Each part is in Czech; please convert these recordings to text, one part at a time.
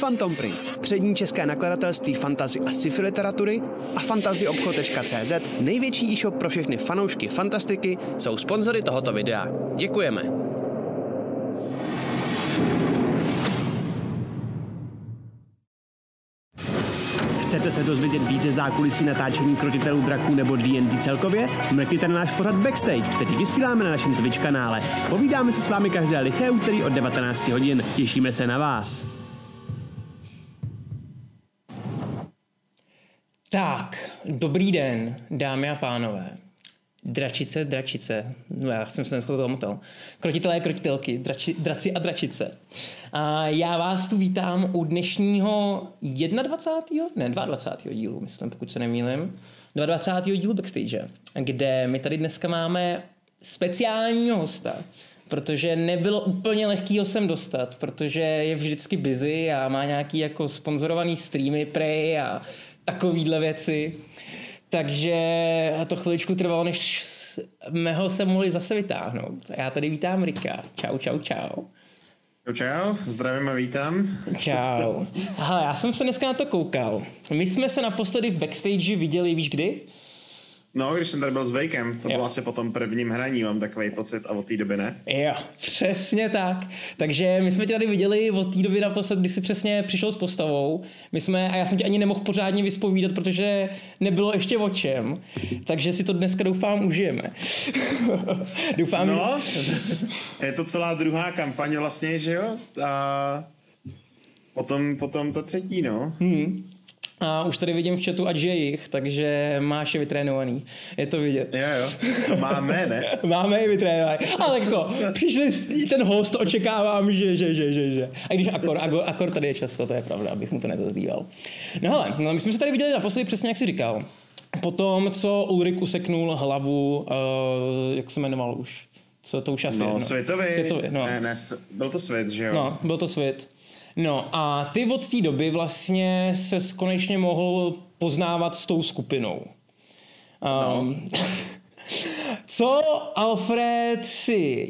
Phantom Print, přední české nakladatelství fantazy a sci-fi literatury a fantazyobchod.cz, největší e-shop pro všechny fanoušky fantastiky, jsou sponzory tohoto videa. Děkujeme. Chcete se dozvědět více zákulisí natáčení krotitelů draků nebo D&D celkově? Mrkněte na náš pořad Backstage, který vysíláme na našem Twitch kanále. Povídáme si s vámi každé liché úterý od 19 hodin. Těšíme se na vás. Tak, dobrý den, dámy a pánové. Dračice, dračice, no já jsem se dneska zamotal. Krotitelé, krotitelky, drači, draci a dračice. A já vás tu vítám u dnešního 21. ne 22. dílu, myslím, pokud se nemýlim. 22. dílu Backstage, kde my tady dneska máme speciálního hosta, protože nebylo úplně lehký ho sem dostat, protože je vždycky busy a má nějaký jako sponzorovaný streamy prej a takovýhle věci. Takže to chviličku trvalo, než jsme ho se mohli zase vytáhnout. Já tady vítám Rika. Čau, čau, čau. Čau, čau, zdravím a vítám. Čau. Hele, já jsem se dneska na to koukal. My jsme se naposledy v backstage viděli, víš kdy? No, když jsem tady byl s Vejkem, to jo. bylo asi po tom prvním hraní, mám takový pocit, a od té doby ne? Jo, přesně tak. Takže my jsme tě tady viděli od té doby naposled, kdy jsi přesně přišel s postavou. My jsme, a já jsem tě ani nemohl pořádně vyspovídat, protože nebylo ještě o čem. Takže si to dneska doufám užijeme. doufám, no, je to celá druhá kampaň vlastně, že jo? A potom, potom ta třetí, no. Hmm. A už tady vidím v chatu, ať je jich, takže máš je vytrénovaný. Je to vidět. Jo, jo. Máme, ne? Máme je vytrénovaný. Ale jako, přišli ten host, očekávám, že, že, že, že, že. A když akor, akor, akor tady je často, to je pravda, abych mu to nedozbýval. No hele, no, my jsme se tady viděli naposledy přesně, jak jsi říkal. Potom, co Ulrik useknul hlavu, uh, jak se jmenoval už? Co to už asi no, je, no. Světový. Světový, no. Ne, ne, byl to svět, že jo? No, byl to svět. No a ty od té doby vlastně se konečně mohl poznávat s tou skupinou. Um, no. Co Alfred si...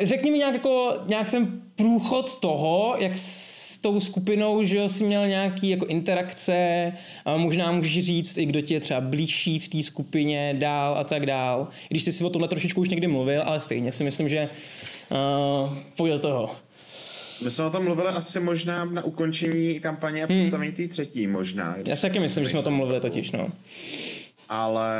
Řekni mi nějak, jako, nějak ten průchod toho, jak s tou skupinou, že jsi měl nějaký jako interakce a možná můžeš říct i kdo ti je třeba blížší v té skupině dál a tak dál. Když ty si o tomhle trošičku už někdy mluvil, ale stejně si myslím, že uh, pojď do toho. My jsme o tom mluvili asi možná na ukončení kampaně a hmm. představení té třetí možná. Já si taky myslím, že jsme o tom mluvili totiž, no. Ale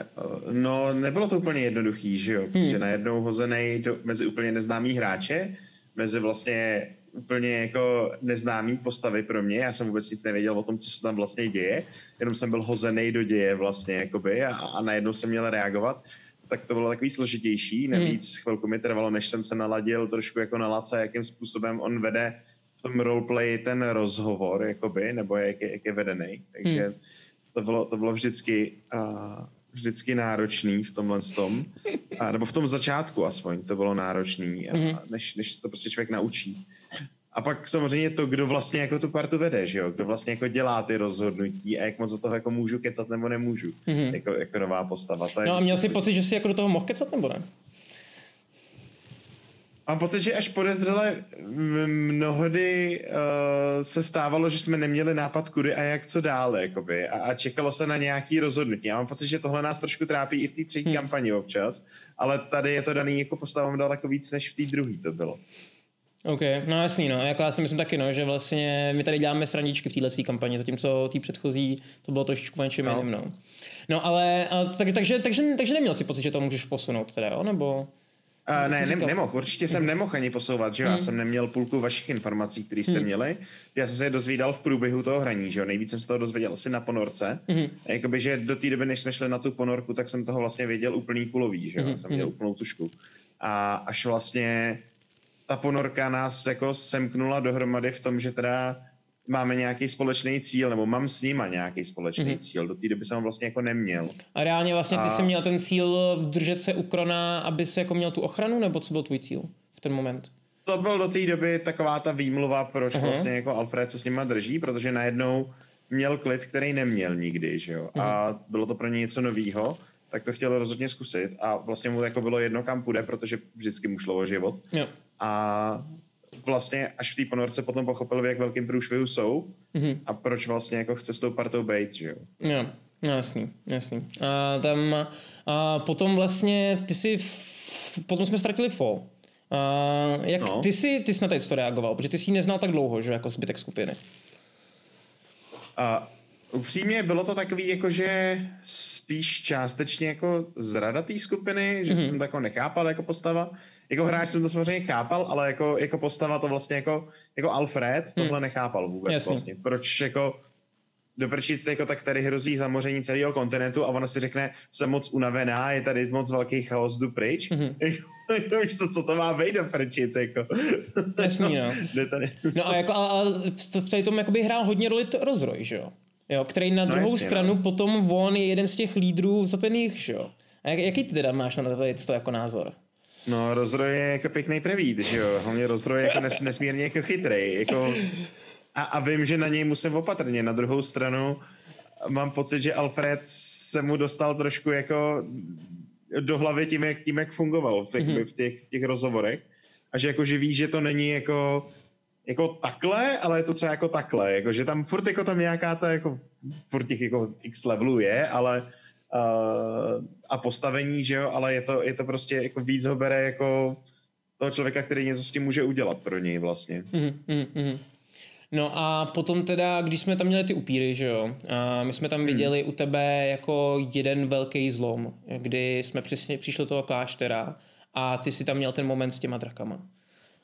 eh, no, nebylo to úplně jednoduchý, že jo? Prostě hmm. najednou hozený do, mezi úplně neznámý hráče, mezi vlastně úplně jako neznámý postavy pro mě. Já jsem vůbec nic nevěděl o tom, co se tam vlastně děje. Jenom jsem byl hozený do děje vlastně, jakoby, a, a najednou jsem měl reagovat tak to bylo takový složitější. Navíc hmm. chvilku mi trvalo, než jsem se naladil trošku jako na Laca, jakým způsobem on vede v tom roleplay ten rozhovor, jakoby, nebo jak je, jak je vedený. Takže hmm. to, bylo, to bylo vždycky, uh, vždycky náročný v tomhle tom. A, nebo v tom začátku aspoň to bylo náročný, a, hmm. než, než se to prostě člověk naučí. A pak samozřejmě to, kdo vlastně jako tu partu vede, že jo? Kdo vlastně jako dělá ty rozhodnutí a jak moc do toho jako můžu kecat nebo nemůžu. Mm-hmm. Jako, jako nová postava. To je no a měl jsi pocit, že jsi jako do toho mohl kecat nebo ne? Mám pocit, že až podezřele mnohdy uh, se stávalo, že jsme neměli nápad kudy a jak co dále, jakoby, a, a čekalo se na nějaký rozhodnutí. Já mám pocit, že tohle nás trošku trápí i v té třetí hmm. kampani občas, ale tady je to daný jako postavám daleko víc, než v té druhé to bylo. OK, no jasný, no. Jako já si myslím taky, no, že vlastně my tady děláme srandičky v téhle kampani, zatímco té předchozí to bylo trošičku něčem no. jiným, no. No ale, ale tak, takže, takže, takže neměl si pocit, že to můžeš posunout teda, jo? Nebo... Uh, ne, ne nemohl, určitě jsem hmm. nemohl ani posouvat, že jo? Hmm. Já jsem neměl půlku vašich informací, které jste hmm. měli. Já jsem se je dozvídal v průběhu toho hraní, že jo? Nejvíc jsem se toho dozvěděl asi na ponorce. Hmm. Jakoby, že do té doby, než jsme šli na tu ponorku, tak jsem toho vlastně věděl úplný kulový, že jo? Hmm. Jsem měl úplnou tušku. A až vlastně ta ponorka nás jako semknula dohromady v tom, že teda máme nějaký společný cíl, nebo mám s nima nějaký společný mm-hmm. cíl. Do té doby jsem ho vlastně jako neměl. A reálně vlastně ty a... jsi měl ten cíl držet se u Krona, aby se jako měl tu ochranu, nebo co byl tvůj cíl v ten moment? To byl do té doby taková ta výmluva, proč uh-huh. vlastně jako Alfred se s nima drží, protože najednou měl klid, který neměl nikdy, že jo. Uh-huh. A mhm. bylo to pro ně něco novýho, tak to chtěl rozhodně zkusit a vlastně mu jako bylo jedno, kam půjde, protože vždycky mu šlo o život. Jo. A vlastně až v té ponorce potom pochopil, v jak velkým průšvihu jsou mm-hmm. a proč vlastně jako chce s tou partou být, že jo. Jo, no, jasný, jasný. A tam a potom vlastně ty si, potom jsme ztratili fo. A jak no. ty jsi, ty jsi na to reagoval, protože ty jsi ji neznal tak dlouho, že jako zbytek skupiny. A upřímně bylo to takový, jako že spíš částečně jako zrada té skupiny, že mm-hmm. jsem to jako nechápal jako postava. Jako hráč jsem to samozřejmě chápal, ale jako, jako postava to vlastně jako, jako Alfred tohle hmm. nechápal vůbec Jasně. vlastně. Proč jako do prčic, jako tak tady hrozí zamoření celého kontinentu a ona si řekne, jsem moc unavená, je tady moc velký chaos, jdu pryč. Mm-hmm. Víš to, co to má být do prčic, jako. Jasný, no. tady. no a, jako, a, a v tady tom jakoby hrál hodně roli to rozroj, že jo? jo který na no druhou jasně, stranu no. potom on je jeden z těch lídrů za ten jich, že jo? A jak, jaký ty teda máš na to, to jako názor? No, rozroj je jako pěkný prevít, že jo? Hlavně rozroj je jako nes, nesmírně jako chytrý. Jako, a, a vím, že na něj musím opatrně. Na druhou stranu mám pocit, že Alfred se mu dostal trošku jako do hlavy tím, jak, tím, jak fungoval v těch, mm-hmm. v těch, v těch rozhovorech. A že jako, že ví, že to není jako jako takhle, ale je to třeba jako takhle, jako, že tam furt jako tam nějaká ta jako, furt těch jako x levelů je, ale uh, a postavení, že jo, ale je to, je to prostě jako víc ho bere jako toho člověka, který něco s tím může udělat pro něj vlastně. Mm, mm, mm. No a potom teda, když jsme tam měli ty upíry, že jo, a my jsme tam viděli u tebe jako jeden velký zlom, kdy jsme přesně přišli do toho kláštera a ty si tam měl ten moment s těma drakama.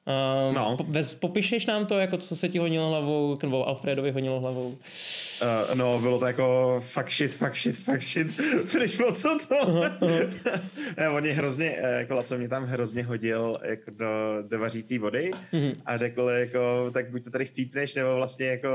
Uh, no. Bez, popišeš nám to, jako co se ti honilo hlavou, nebo Alfredovi honilo hlavou? Uh, no, bylo to jako fuck shit, fuck shit, fuck shit. Přišlo co to? Uh-huh, uh-huh. ne, on je hrozně, eh, jako co mě tam hrozně hodil jako do, do vařící vody uh-huh. a řekl jako, tak buď to tady chcípneš, nebo vlastně jako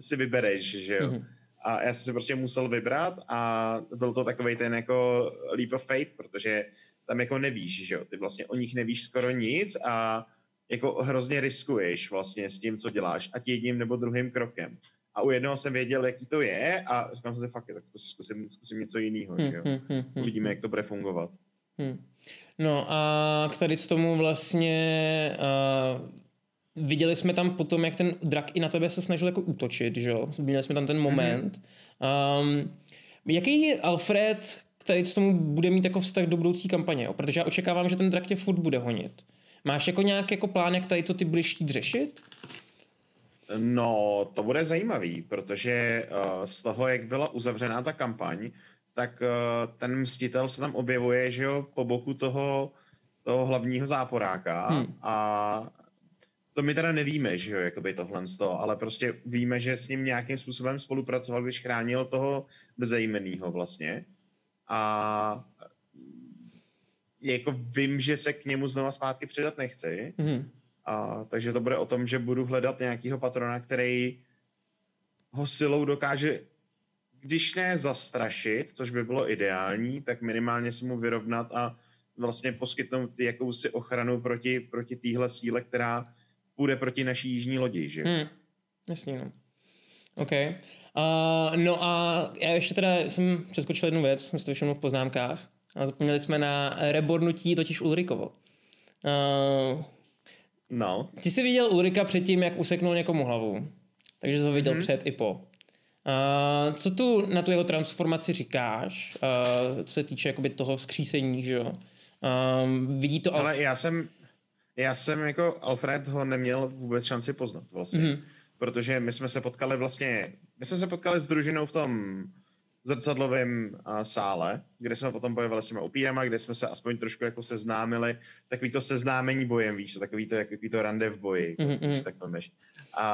si vybereš, že jo. Uh-huh. A já jsem si prostě musel vybrat a byl to takový ten jako leap of faith, protože tam jako nevíš, že jo. Ty vlastně o nich nevíš skoro nic a jako hrozně riskuješ vlastně s tím, co děláš, ať jedním nebo druhým krokem. A u jednoho jsem věděl, jaký to je a říkám si, fakt, tak to zkusím, zkusím něco jiného, hmm, že jo. Hmm, hmm, hmm, Uvidíme, jak to bude fungovat. Hmm. No a k tady z tomu vlastně uh, viděli jsme tam potom, jak ten drak i na tebe se snažil jako útočit, že jo. Viděli jsme tam ten moment. Mm-hmm. Um, jaký Alfred tady z tomu bude mít jako vztah do budoucí kampaně, jo? protože já očekávám, že ten drak tě furt bude honit. Máš jako nějaký jako plán, jak tady to ty budeš chtít řešit? No, to bude zajímavý, protože uh, z toho, jak byla uzavřená ta kampaň, tak uh, ten mstitel se tam objevuje, že jo, po boku toho, toho hlavního záporáka hmm. a to my teda nevíme, že jo, jakoby tohle z toho, ale prostě víme, že s ním nějakým způsobem spolupracoval, když chránil toho bezejmenýho vlastně. A jako vím, že se k němu znova zpátky přidat nechci. Mm. A, takže to bude o tom, že budu hledat nějakého patrona, který ho silou dokáže, když ne zastrašit, což by bylo ideální, tak minimálně si mu vyrovnat a vlastně poskytnout jakousi ochranu proti, proti téhle síle, která půjde proti naší jižní lodi, že? Hmm. Jasně, no. OK. Uh, no a já ještě teda jsem přeskočil jednu věc, jsem si to všiml v poznámkách. A zapomněli jsme na rebornutí totiž Ulrikovo. Uh, no. Ty jsi viděl Ulrika předtím, jak useknul někomu hlavu. Takže jsi ho viděl mm-hmm. před i po. Uh, co tu na tu jeho transformaci říkáš, uh, co se týče jakoby toho vzkřísení, že jo? Uh, vidí to... Ale Alf... já jsem, já jsem jako Alfred ho neměl vůbec šanci poznat vlastně. Mm-hmm. Protože my jsme se potkali vlastně, my jsme se potkali s družinou v tom zrcadlovém uh, sále, kde jsme potom bojovali s těma upírama, kde jsme se aspoň trošku jako seznámili, takový to seznámení bojem, víš, takový to, takový to rande v boji, mm-hmm. když tak pomeš. A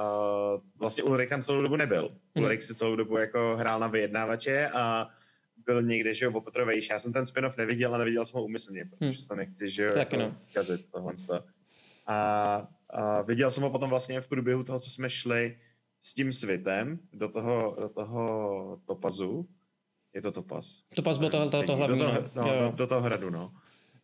uh, vlastně Ulrik tam celou dobu nebyl. Mm-hmm. Ulrik si celou dobu jako hrál na vyjednávače a byl někde, že jo, opatrovejší. Já jsem ten spin-off neviděl a neviděl jsem ho úmyslně, protože mm. to nechci, že jo, jako no. kazit tohle. A, a viděl jsem ho potom vlastně v průběhu toho, co jsme šli s tím svitem do toho, do toho topazu. Je to topaz? Topaz byl to, to, to hlavní. Do toho, no, jo. Do, do toho hradu, no.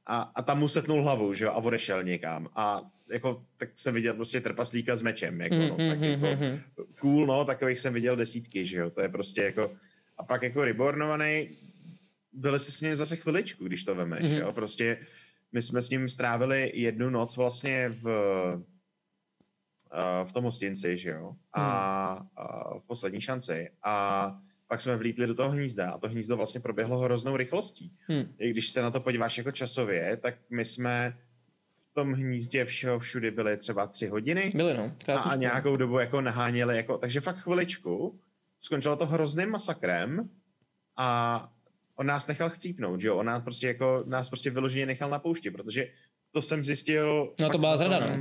A, a tam mu setnul hlavu, že jo, a odešel někam. A jako, tak jsem viděl prostě trpaslíka s mečem, jako, no, tak mm, jako, mm, cool, no, takových jsem viděl desítky, že jo, to je prostě jako, a pak jako rebornovaný, byli si s ním zase chviličku, když to vemeš, mm-hmm. jo, prostě my jsme s ním strávili jednu noc vlastně v v tom hostinci, že jo, a, a v poslední šanci. A pak jsme vlítli do toho hnízda a to hnízdo vlastně proběhlo hroznou rychlostí. Hmm. I když se na to podíváš jako časově, tak my jsme v tom hnízdě všeho všudy byly třeba tři hodiny. Byly, no. A, a nějakou dobu jako naháněli, jako, takže fakt chviličku. Skončilo to hrozným masakrem a on nás nechal chcípnout, že jo? On nás prostě jako, nás prostě vyloženě nechal na poušti, protože to jsem zjistil... No to byla zrada.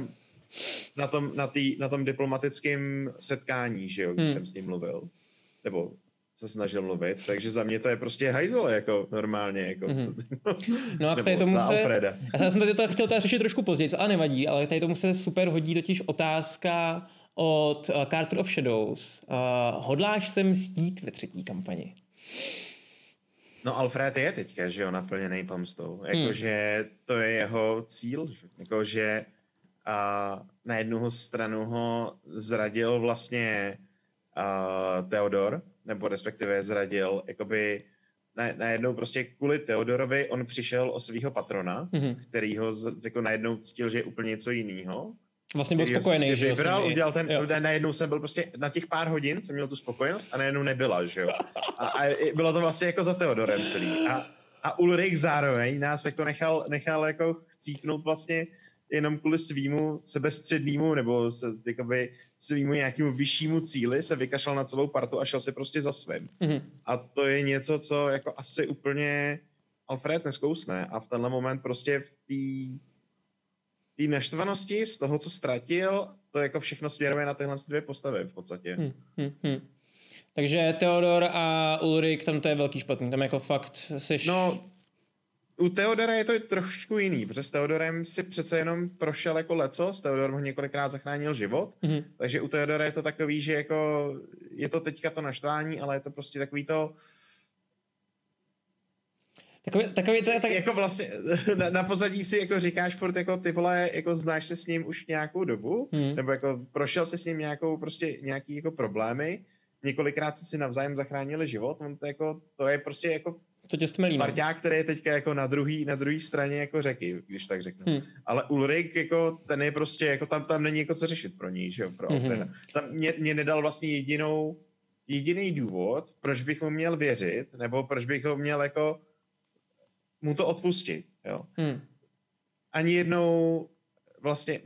Na tom, na, tý, na tom diplomatickém setkání, že jo, když hmm. jsem s ním mluvil. Nebo se snažil mluvit, takže za mě to je prostě hajzl, jako normálně. Jako, mm-hmm. no a k tady tomu se, já jsem tady to chtěl tady řešit trošku později, ale nevadí, ale tady tomu se super hodí totiž otázka od uh, Carter of Shadows. Uh, hodláš se mstít ve třetí kampani? No Alfred je teďka, že jo, naplněný pomstou. Jakože hmm. to je jeho cíl, jakože a na jednu stranu ho zradil vlastně uh, Theodor, nebo respektive zradil, jakoby na, najednou prostě kvůli Teodorovi on přišel o svého patrona, mm-hmm. který ho jako najednou cítil, že je úplně něco jiného. Vlastně byl spokojený, že vybral, udělal ten, jo. najednou jsem byl prostě na těch pár hodin, jsem měl tu spokojenost a najednou nebyla, že jo. A, a bylo to vlastně jako za Teodorem celý. A, a Ulrich zároveň nás jako nechal, nechal jako chcípnout vlastně jenom kvůli svýmu sebestřednému nebo se, jakoby, svýmu nějakému vyššímu cíli se vykašlal na celou partu a šel si prostě za svým. Mm-hmm. A to je něco, co jako asi úplně Alfred neskousne a v tenhle moment prostě v té té naštvanosti z toho, co ztratil, to jako všechno směruje na tyhle dvě postavy v podstatě. Hmm, hmm, hmm. Takže Theodor a Ulrik, tam to je velký špatný, tam jako fakt seš... No, u Teodora je to trošku jiný, protože s Teodorem si přece jenom prošel jako leco, s Teodorem ho několikrát zachránil život, mm-hmm. takže u Teodora je to takový, že jako je to teďka to naštvání, ale je to prostě takový to, Takový, takový to, tak... Jako vlastně na, na, pozadí si jako říkáš furt jako ty vole, jako znáš se s ním už nějakou dobu, hmm. nebo jako prošel se s ním nějakou prostě nějaký jako problémy, několikrát si si navzájem zachránili život, on to jako, to je prostě jako to tě stmelí. Parťák, který je teďka jako na druhý, na druhý straně jako řeky, když tak řeknu. Hmm. Ale Ulrik, jako ten je prostě, jako tam, tam není jako co řešit pro ní, že jo, pro hmm. Tam mě, mě, nedal vlastně jedinou, jediný důvod, proč bych mu měl věřit, nebo proč bych ho měl jako mu to odpustit, jo. Hmm. Ani jednou vlastně,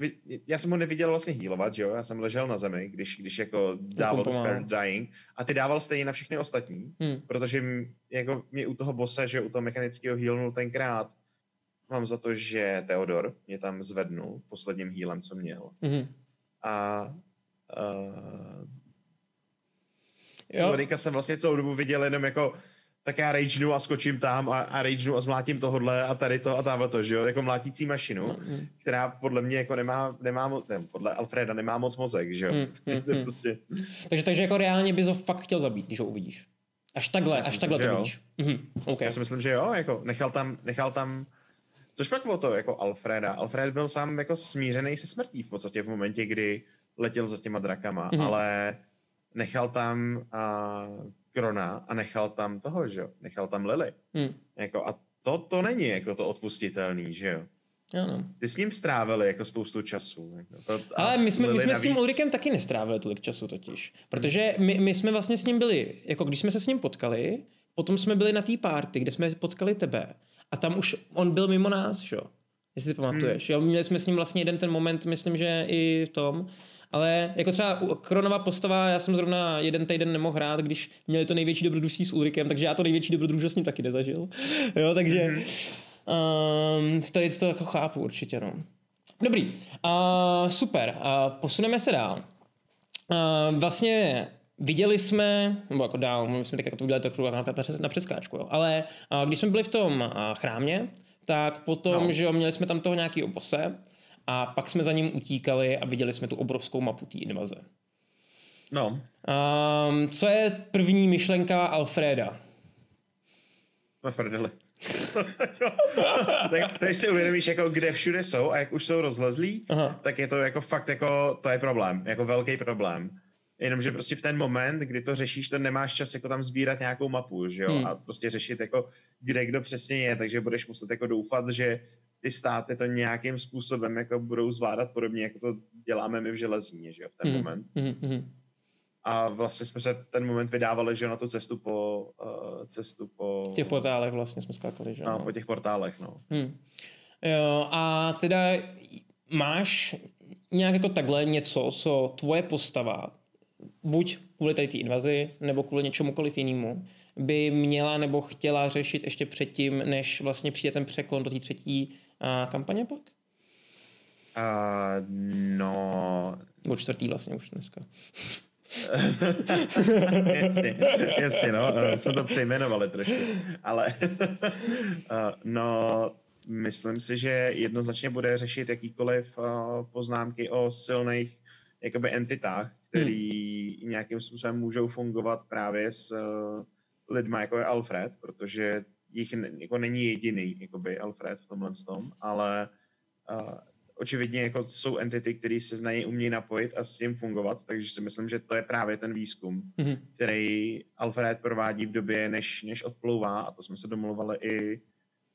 já jsem ho neviděl vlastně healovat, že jo, já jsem ležel na zemi, když, když jako dával to Spare Dying a ty dával stejně na všechny ostatní, hmm. protože m, jako mě u toho bossa, že u toho mechanického healnul tenkrát, mám za to, že Theodor mě tam zvednul posledním healem, co měl. Hmm. A uh, jo. Lorika jsem vlastně celou dobu viděl jenom jako tak já ragenu a skočím tam a, a ragenu a zmlátím tohodle a tady to a tamhle to, že jo, jako mlátící mašinu, mm. která podle mě jako nemá, nemá moc, ne, podle Alfreda nemá moc mozek, že jo. Mm, mm, prostě... takže, takže jako reálně bys ho fakt chtěl zabít, když ho uvidíš. Až takhle, až takhle to vidíš. Mm, okay. Já si myslím, že jo, jako nechal tam, nechal tam Což pak bylo to jako Alfreda. Alfred byl sám jako smířený se smrtí v podstatě v momentě, kdy letěl za těma drakama, mm-hmm. ale nechal tam uh, Krona a nechal tam toho, že jo? Nechal tam Lily. Hmm. Jako, a to, to není jako to odpustitelný, že jo? Ano. Ty s ním strávili jako spoustu času. Jako to, Ale my jsme, my jsme navíc... s tím Ulrikem taky nestrávili tolik času totiž. Protože my, my jsme vlastně s ním byli, jako když jsme se s ním potkali, potom jsme byli na té party, kde jsme potkali tebe. A tam už on byl mimo nás, že jo? Jestli si pamatuješ. Hmm. Jo, měli jsme s ním vlastně jeden ten moment, myslím, že i v tom, ale jako třeba Kronova postava, já jsem zrovna jeden týden nemohl hrát, když měli to největší dobrodružství s Ulrikem, takže já to největší dobrodružství s ním taky nezažil. jo, takže um, to je to jako chápu určitě, no. Dobrý, uh, super, uh, posuneme se dál. Uh, vlastně viděli jsme, nebo jako dál, my jsme tak jako to udělali trochu na, na přeskáčku, jo. ale uh, když jsme byli v tom uh, chrámě, tak potom, no. že jo, měli jsme tam toho nějaký obose, a pak jsme za ním utíkali a viděli jsme tu obrovskou mapu té invaze. No. Um, co je první myšlenka Alfreda? Alfredeli. tak když si uvědomíš, jako kde všude jsou a jak už jsou rozlezlí, Aha. tak je to jako fakt jako, to je problém, jako velký problém. Jenomže prostě v ten moment, kdy to řešíš, to nemáš čas jako tam sbírat nějakou mapu, že jo, hmm. a prostě řešit jako kde kdo přesně je, takže budeš muset jako doufat, že ty státy to nějakým způsobem jako budou zvládat podobně, jako to děláme my v železíně, že jo, v ten Hmm. moment. Mhm. A vlastně jsme se v ten moment vydávali, že jo, na tu cestu po, uh, cestu po, V těch portálech vlastně jsme skákali, že? no, no. po těch portálech, no. Hmm. Jo, a teda máš nějak jako takhle něco, co tvoje postava, buď kvůli tady té invazi, nebo kvůli něčemukoliv jinému, by měla nebo chtěla řešit ještě předtím, než vlastně přijde ten překlon do té třetí a, kampaně pak? Uh, no, Nebo čtvrtý vlastně už dneska. jasně, jasně, no, eh, jsme to přejmenovali trošku, ale eh, no, myslím si, že jednoznačně bude řešit jakýkoliv eh, poznámky o silných jakoby entitách, který nějakým způsobem můžou fungovat právě s lidma, jako je Alfred, protože jich jako není jediný jakoby Alfred v tomhle tom, ale uh, očividně jako jsou entity, které se znají umějí napojit a s tím fungovat, takže si myslím, že to je právě ten výzkum, Mhm. který Alfred provádí v době, než, než odplouvá a to jsme se domluvali i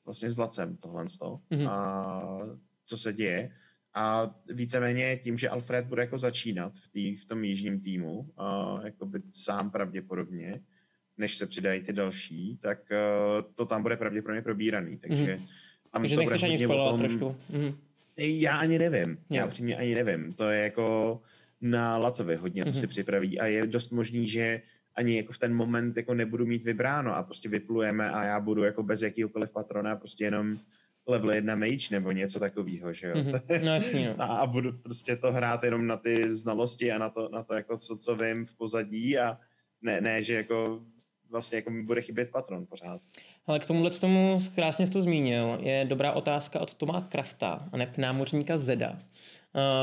vlastně s Lacem tohle Mhm. a co se děje. A víceméně tím, že Alfred bude jako začínat v, tý, v tom jižním týmu, a jako by sám pravděpodobně, než se přidají ty další, tak uh, to tam bude pravděpodobně probíraný. Takže Mhm. tam Takže to bude nechceš ani tom- trošku. Mhm. já ani nevím. Já Jo. upřímně ani nevím. To je jako na Lacovi hodně, co Mhm. si připraví a je dost možný, že ani jako v ten moment jako nebudu mít vybráno a prostě vyplujeme a já budu jako bez jakýhokoliv patrona prostě jenom level 1 mage nebo něco takového, že jo. Mhm. No jasný, no. a, a budu prostě to hrát jenom na ty znalosti a na to, na to jako co, co vím v pozadí a ne, ne, že jako vlastně jako mi bude chybět patron pořád. Ale k tomuhle tomu, krásně jsi to zmínil, je dobrá otázka od Toma Krafta, a ne námořníka Zeda. Uh,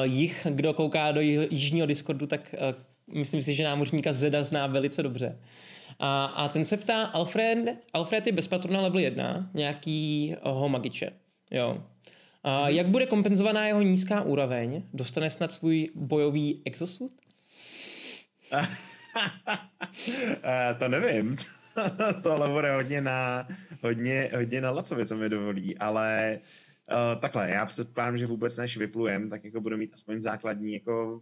jich, kdo kouká do jižního Discordu, tak uh, myslím si, že námořníka Zeda zná velice dobře. A, a ten se ptá, Alfred, Alfred je bez patrona level 1, nějakýho magiče. Jo. A jak bude kompenzovaná jeho nízká úroveň? Dostane snad svůj bojový exosud? Eh, to nevím. Tohle bude hodně na, hodně, hodně na Lacovi, co mi dovolí, ale uh, takhle, já předpokládám, že vůbec než vyplujem, tak jako budu mít aspoň základní jako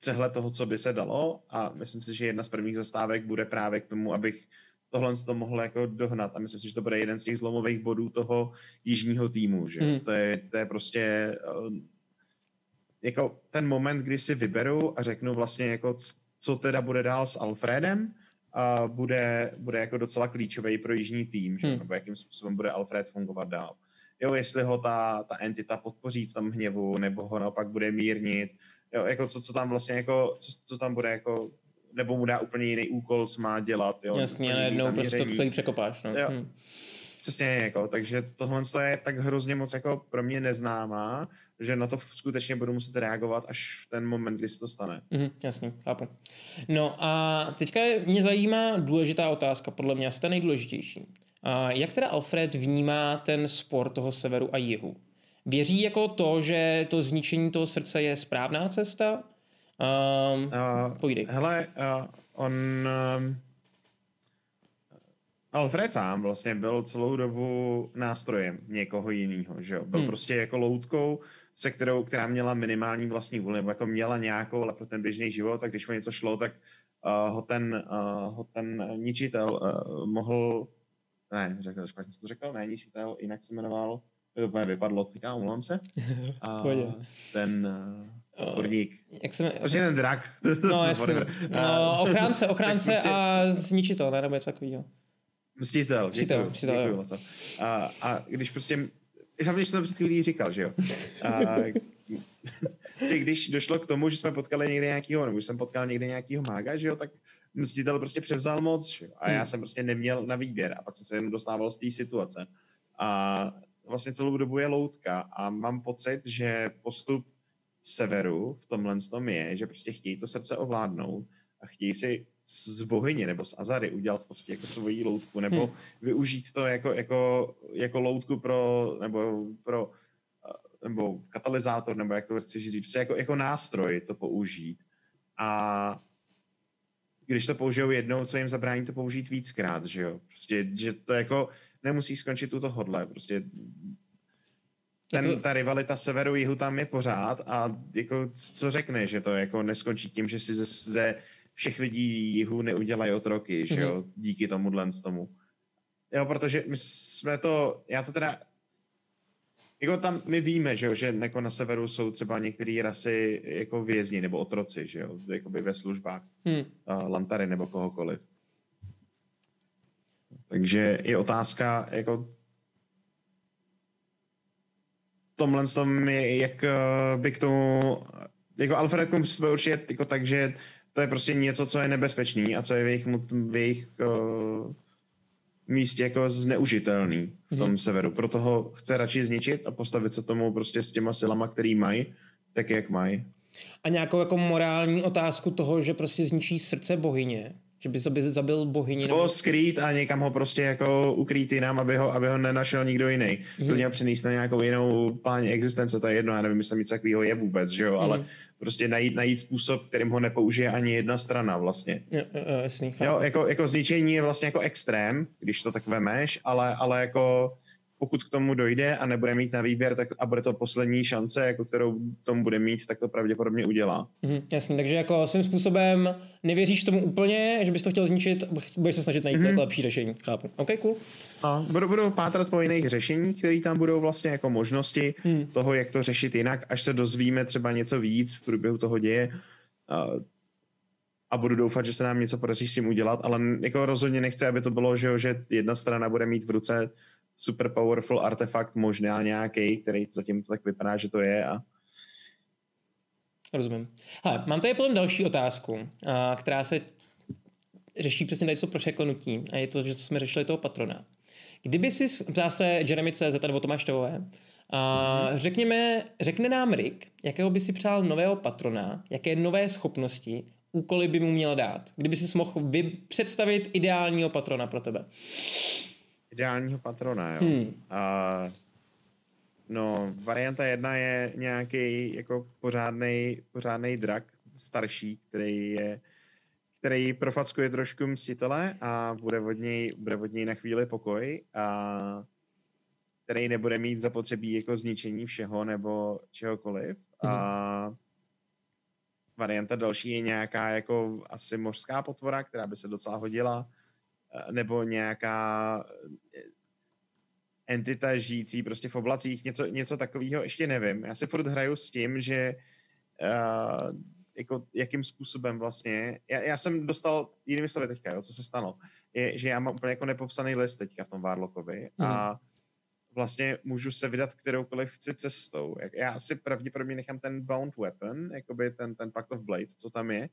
přehled toho, co by se dalo a myslím si, že jedna z prvních zastávek bude právě k tomu, abych tohle to mohl jako dohnat a myslím si, že to bude jeden z těch zlomových bodů toho jižního týmu, že Hmm. to, je, to je prostě uh, jako ten moment, kdy si vyberu a řeknu vlastně jako co teda bude dál s Alfredem, a bude, bude jako docela klíčový pro jižní tým, že? Hmm. nebo jakým způsobem bude Alfred fungovat dál. Jo, jestli ho ta, ta entita podpoří v tom hněvu, nebo ho naopak bude mírnit, jo, jako co, co tam vlastně jako, co, co tam bude jako, nebo mu dá úplně jiný úkol, co má dělat, jo. Jasně, úplně a jiný najednou prostě to celý překopáš. No. Jo. Hm. Přesně, jako, takže tohle je tak hrozně moc jako pro mě neznámá, že na to skutečně budu muset reagovat až v ten moment, kdy se to stane. Mhm, jasně, chápu. No a teďka mě zajímá důležitá otázka, podle mě asi ta nejdůležitější. A jak teda Alfred vnímá ten spor toho severu a jihu? Věří jako to, že to zničení toho srdce je správná cesta? Um, Uh, Povídej. Hele, uh, on... Um, Alfred sám vlastně byl celou dobu nástrojem někoho jiného, že jo? Byl hmm. prostě jako loutkou, se kterou, která měla minimální vlastní vůli, nebo jako měla nějakou, ale pro ten běžný život, tak když o něco šlo, tak uh, ho, ten, uh, ho ten ničitel uh, mohl... Ne, řekl, špatně jsem to řekl, ne, ničitel, jinak se jmenoval, to úplně vypadlo, teďka omlouvám se. A pohodě. ten uh, kurník, jak se Prostě ten drak. No, jasně. No, ochránce, ochránce prostě- a zničitel, ne? Nebo něco takového. Mstitel, mstitel, děkuju jo. moc. A, a když prostě, hlavně jsem to před chvílí říkal, že jo. A, si, když došlo k tomu, že jsme potkali někde nějakýho, nebo že jsem potkal někde nějakýho mága, že jo, tak mstitel prostě převzal moc, že jo. A já Hmm. jsem prostě neměl na výběr a pak jsem se jenom dostával z té situace. A vlastně celou dobu je loutka a mám pocit, že postup severu v tomhle tom je, že prostě chtějí to srdce ovládnout a chtějí si z bohyně nebo z Azary udělat podstatě jako svoji loutku, nebo Hmm. hmm. využít to jako, jako, jako loutku pro, nebo pro eh, nebo katalyzátor, nebo jak to chceš říct, prostě jako, jako nástroj to použít. A když to použijou jednou, co jim zabrání to použít víckrát, že jo? Prostě, že to jako nemusí skončit u tohohle, prostě ten, to- ta rivalita severu jihu tam je pořád a jako co řekne, že to jako neskončí tím, že si ze, ze všech lidí jihu neudělají otroky, že jo, díky tomuhle z tomu. Jo, protože my jsme to, já to teda, jako tam my víme, že jo, že jako na severu jsou třeba některé rasy jako vězni nebo otroci, že jo, jakoby ve službách, Hmm. uh, Lantary nebo kohokoliv. Takže je otázka, jako tomhle tom jak eh, by k tomu, jako Alfred Combs jsme určitě jako tak, že to je prostě něco, co je nebezpečný a co je v jejich, v jejich uh, místě jako zneužitelný v tom Mhm. severu. Proto ho chce radši zničit a postavit se tomu prostě s těma silama, který mají, tak jak mají. A nějakou jako morální otázku toho, že prostě zničí srdce bohyně. Že by zabil, zabil bohyni. Nebo... Nebo skrýt a někam ho prostě jako ukrýt jinam, aby ho, aby ho nenašel nikdo jiný. Mhm. Mm. Klidně ho přinést na nějakou jinou pláně existence, to je jedno, já nevím, jestli něco takového je vůbec, že jo, mm. ale Mhm. prostě najít, najít způsob, kterým ho nepoužije ani jedna strana vlastně. Jo, jasný. Jo, jako, jako zničení je vlastně jako extrém, když to tak vemeš, ale, ale jako pokud k tomu dojde a nebude mít na výběr tak, a bude to poslední šance, jako kterou tomu bude mít, tak to pravděpodobně udělá. Mhm, jasně, takže jako svým způsobem nevěříš tomu úplně, že bys to chtěl zničit, budeš se snažit najít Mhm. jako lepší řešení. Chápu. OK, cool. A budu, budu pátrat po jiných řešeních, které tam budou vlastně jako možnosti hmm. toho, jak to řešit jinak, až se dozvíme třeba něco víc v průběhu toho děje. A, a budu doufat, že se nám něco podaří s tím udělat, ale jako rozhodně nechci, aby to bylo, že, jo, že jedna strana bude mít v ruce super powerful artefakt, možná nějaký, který zatím tak vypadá, že to je a Rozumím. Hele, mám tady potom další otázku, a, která se řeší přesně tady co pro překlenutí a je to, že jsme řešili toho patrona. Kdyby si, ptá se Jeremy CZ nebo Tomáš Tevové, a řekněme, řekne nám Rick, jakého by si přál nového patrona, jaké nové schopnosti, úkoly by mu měl dát. Kdyby si mohl vy představit ideálního patrona pro tebe. Ideálního patrona, jo. Hmm. A, no, varianta jedna je nějaký jako pořádný drak starší, který je který profackuje trošku mstitele a bude od něj, bude od něj na chvíli pokoj a který nebude mít zapotřebí jako zničení všeho nebo čehokoliv. A varianta další je nějaká jako asi mořská potvora, která by se docela hodila, nebo nějaká eh, entita žijící prostě v oblacích, něco, něco takového, ještě nevím. Já si furt hraju s tím, že uh, jako jakým způsobem vlastně, já, já jsem dostal, jinými slovy teďka, jo, co se stalo, je, že já mám úplně jako nepopsaný list teďka v tom Warlockovi a vlastně můžu se vydat kteroukoliv chci cestou. Já si pravděpodobně nechám ten Bound Weapon, jakoby ten, ten Pact of Blade, co tam je,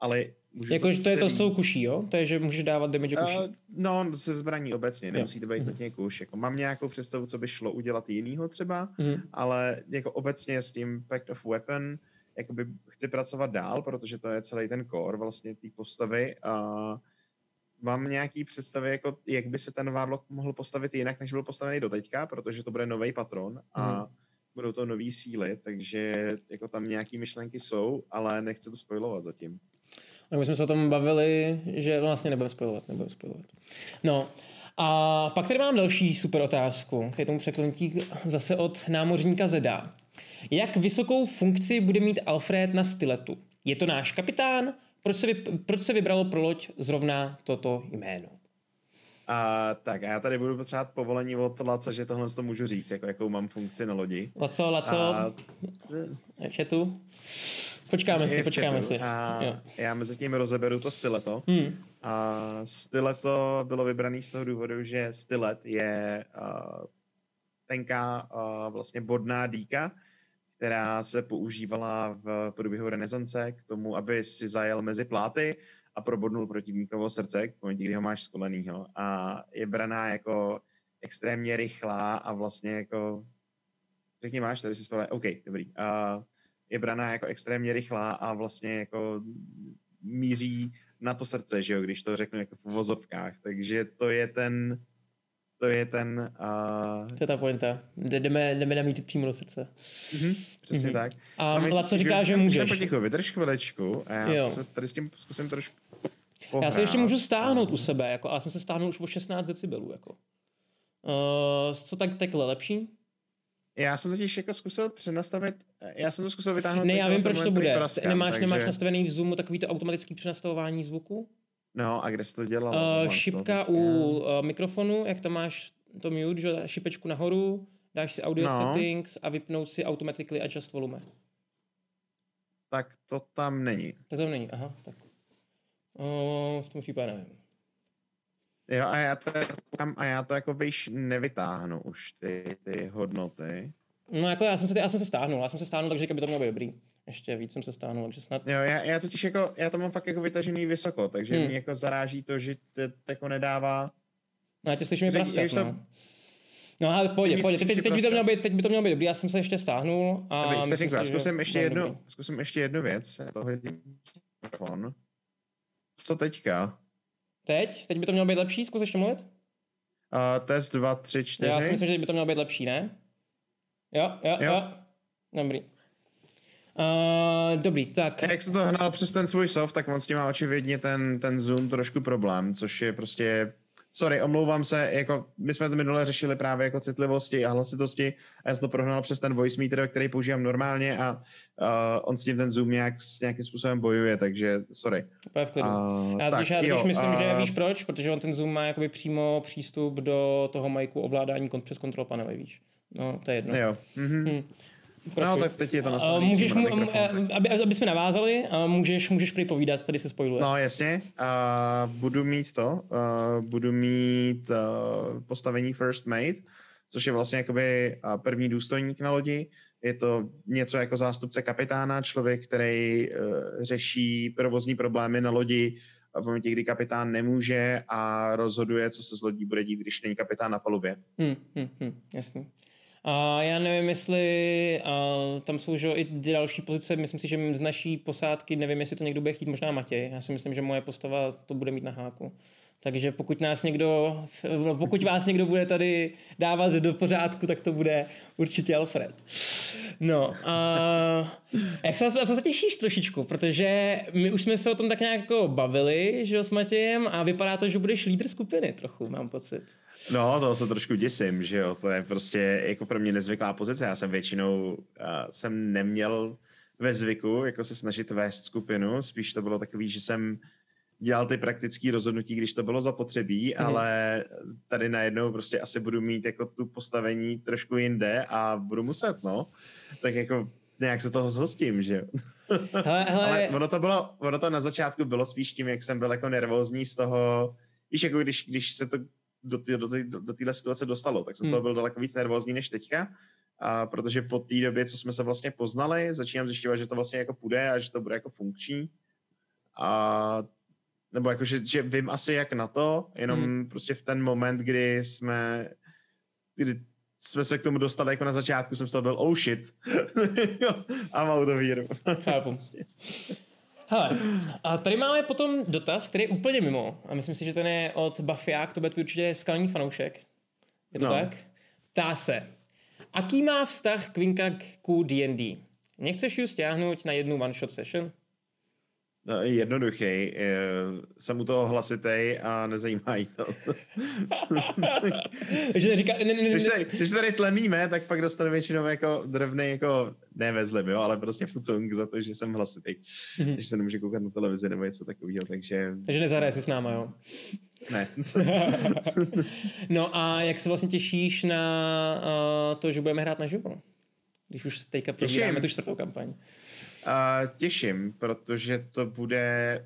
ale můžu Jakože to je to celý- s tou kuší, jo? To je, že můžeš dávat damage kuší. Uh, no, se zbraní obecně, nemusí to být Mhm. nutně kuš. Jako mám nějakou představu, co by šlo udělat jinýho třeba, Mhm. ale jako obecně s tím Pact of Weapon jakoby chci pracovat dál, protože to je celý ten core vlastně té postavy a mám nějaký představy, jako jak by se ten Warlock mohl postavit jinak, než byl postavený do teďka, protože to bude nový patron a Mhm. budou to nový síly, takže jako tam nějaký myšlenky jsou, ale nechci to spojovat zatím. Tak my jsme se o tom bavili, že vlastně nebudeme spojovat, nebudeme spojovat. No, a pak tady mám další super otázku, k tomu překlenutí zase od námořníka Zeda. Jak vysokou funkci bude mít Alfred na styletu? Je to náš kapitán? Proč se, vy, proč se vybralo pro loď zrovna toto jméno? A tak a já tady budu potřebovat povolení od Laca, že tohle to můžu říct, jako jakou mám funkci na lodi. Laco, Laco, A, je tu? Počkáme je si, počkáme si. A Jo. já mezi tím rozeberu to styleto. Hmm. A styleto bylo vybrané z toho důvodu, že stylet je uh, tenká uh, vlastně bodná dýka, která se používala v průběhu renesance k tomu, aby si zajel mezi pláty a probodnul protivníkovo srdce, v momentě, kdy ho máš skolenýho. A je braná jako extrémně rychlá a vlastně jako řekni máš, tady si spole, OK, dobrý. Uh, je braná jako extrémně rychlá a vlastně jako míří na to srdce, že jo, když to řeknu jako v vozovkách. Takže to je ten, to je ten, uh, To je ta pointa. Jde- Jdeme, jdeme namítit přímo do srdce. mhm, přesně Mhm. tak. A Laco si, říká, že už můžeš. Potichu, vydrž chviličku a já Jo. se tady s tím zkusím trošku Já pohrát. se ještě můžu stáhnout u sebe, jako, ale jsem se stáhnul už o 16 decibelů. Jako. Uh, co tak takhle lepší? Já jsem totiž jako zkusil přenastavit, já jsem to zkusil vytáhnout. Ne, já vím, proč to bude. Praskám, nemáš, takže... nemáš nastavený v Zoomu takový to automatický přenastavování zvuku? No, a kde jsi to dělal? Uh, šipka u uh, mikrofonu, jak tam máš to mute, že šipečku nahoru, dáš si audio No. settings a vypnout si automatically adjust volume. Tak to tam není. To není, aha, tak. Uh, v tom případě nevím. Jo, a já to, a já to jako výš nevytáhnu už ty, ty hodnoty. No jako já jsem se, já jsem se stáhnul, já jsem se stáhnul, takže by to mělo být dobrý. Ještě víc jsem se stáhnul, takže snad. Jo, já, já totiž jako, já to mám fakt jako vytažený vysoko, takže Hmm. mě jako zaráží to, že to jako nedává. No já tě slyším praskat, když to- no. No ale pojď, pojď, teď, i teď, by to mělo být, teď by to mělo být dobrý, já jsem se ještě stáhnul a Dobrý, myslím si, že zkusím ještě, jednu, zkusím ještě jednu věc. Já to hodím mikrofon. Co teďka? Teď? Teď by to mělo být lepší, zkus ještě mluvit? Uh, test 2, 3, 4. Já si myslím, že by to mělo být lepší, ne? Jo, jo, jo. Jo. Dobrý. Uh, dobrý, tak. Jak se to hnal přes ten svůj soft, tak on s tím má očividně ten, ten zoom trošku problém, což je prostě... Sorry, omlouvám se, jako my jsme to minule řešili právě jako citlivosti a hlasitosti a já jsem to prohnal přes ten voice meter, který používám normálně a uh, on s tím ten zoom nějak, s nějakým způsobem bojuje, takže sorry. Úplně v klidu. Uh, Já, tak, já totiž myslím, že a- víš proč, protože on ten Zoom má jakoby přímo přístup do toho majku ovládání přes kontrol panely, víš. No, to je jedno. Jo. Mhm. Hm. No, Pokračuj. tak teď je to A nastavené můžeš, mu, na aby, aby jsme navázali, a můžeš, můžeš prý povídat, tady se spojuje. No jasně, uh, budu mít to, uh, budu mít uh, postavení First Mate, což je vlastně jakoby uh, první důstojník na lodi. Je to něco jako zástupce kapitána, člověk, který uh, řeší provozní problémy na lodi v momentě, kdy kapitán nemůže a rozhoduje, co se s lodí bude dít, když není kapitán na palubě. Hm, hm, hm, jasný. A já nevím, jestli a tam jsou že, i další pozice, myslím si, že z naší posádky, nevím, jestli to někdo bude chtít, možná Matěj. Já si myslím, že moje postava to bude mít na háku. Takže pokud nás někdo, pokud vás někdo bude tady dávat do pořádku, tak to bude určitě Alfred. No a jak se na to těšíš trošičku, protože my už jsme se o tom tak nějak jako bavili, že s Matějem a vypadá to, že budeš lídr skupiny trochu, mám pocit. No, toho se trošku děsím, že jo, to je prostě jako pro mě nezvyklá pozice. Já jsem většinou, uh, jsem neměl ve zvyku jako se snažit vést skupinu, spíš to bylo takový, že jsem dělal ty praktické rozhodnutí, když to bylo zapotřebí, mm. ale tady najednou prostě asi budu mít jako tu postavení trošku jinde a budu muset, no. Tak jako nějak se toho zhostím, že jo. Hele, hele, Ale ono to bylo, ono to na začátku bylo spíš tím, jak jsem byl jako nervózní z toho, víš, jako když, když se to do, té do, té- do téhle situace dostalo, tak jsem z toho Hmm. byl daleko víc nervózní než teďka, a protože po té době, co jsme se vlastně poznali, začínám zjišťovat, že to vlastně jako půjde a že to bude jako funkční. A nebo jako, že, že vím asi jak na to, jenom Hmm. prostě v ten moment, kdy jsme kdy jsme se k tomu dostali jako na začátku, jsem z toho byl oh shit. a mám to víru. Chápu. Hele, a tady máme potom dotaz, který je úplně mimo. A myslím si, že ten je od Bafiák, to bude tvůj určitě skalní fanoušek. Je to No. tak? Ptá se. Aký má vztah Quinka k D&D? Nechceš ji stáhnout na jednu one-shot session? No, jednoduchý. eh, Jsem u toho hlasitej a nezajímá jí to. že neříká, ne, ne, ne, když, se, když se tady tlemíme, tak pak dostanu většinou jako drobný, jako ne ve zlem, jo, ale prostě fucung za to, že jsem hlasitý. Mhm. Že se nemůže koukat na televizi nebo něco takového, takže takže nezahraje si s náma, jo? ne. no a jak se vlastně těšíš na uh, to, že budeme hrát naživo? Když už teďka probíráme tu čtvrtou kampaň. A těším, protože to bude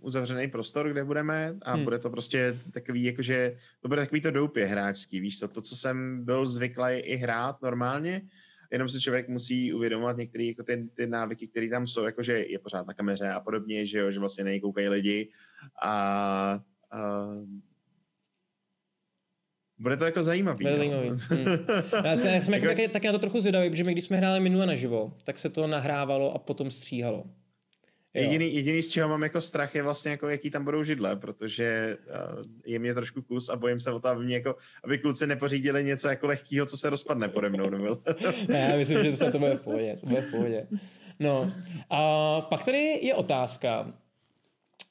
uzavřený prostor, kde budeme a Hmm. hmm. bude to prostě takový, jakože to bude takový to doupě hráčský, víš co, to, co jsem byl zvyklý i hrát normálně, jenom si člověk musí uvědomovat některé jako ty, ty návyky, které tam jsou, jakože je pořád na kameře a podobně, že jo, že vlastně nejkoukají lidi a, a bude to jako zajímavý. Bude no. zajímavý. Hmm. Já, jsem, já jsem jako Jako- taky, taky na to trochu zvědavý, protože my když jsme hráli minule naživo, tak se to nahrávalo a potom stříhalo. Jo. Jediný, jediný, z čeho mám jako strach, je vlastně jako, jaký tam budou židle, protože uh, je mě trošku kus a bojím se o to, aby, mě jako, aby kluci nepořídili něco jako lehkého, co se rozpadne pode mnou. Nebo... Ne, já myslím, že to, to bude v pohodě. To bude v pohodě. No. A pak tady je otázka,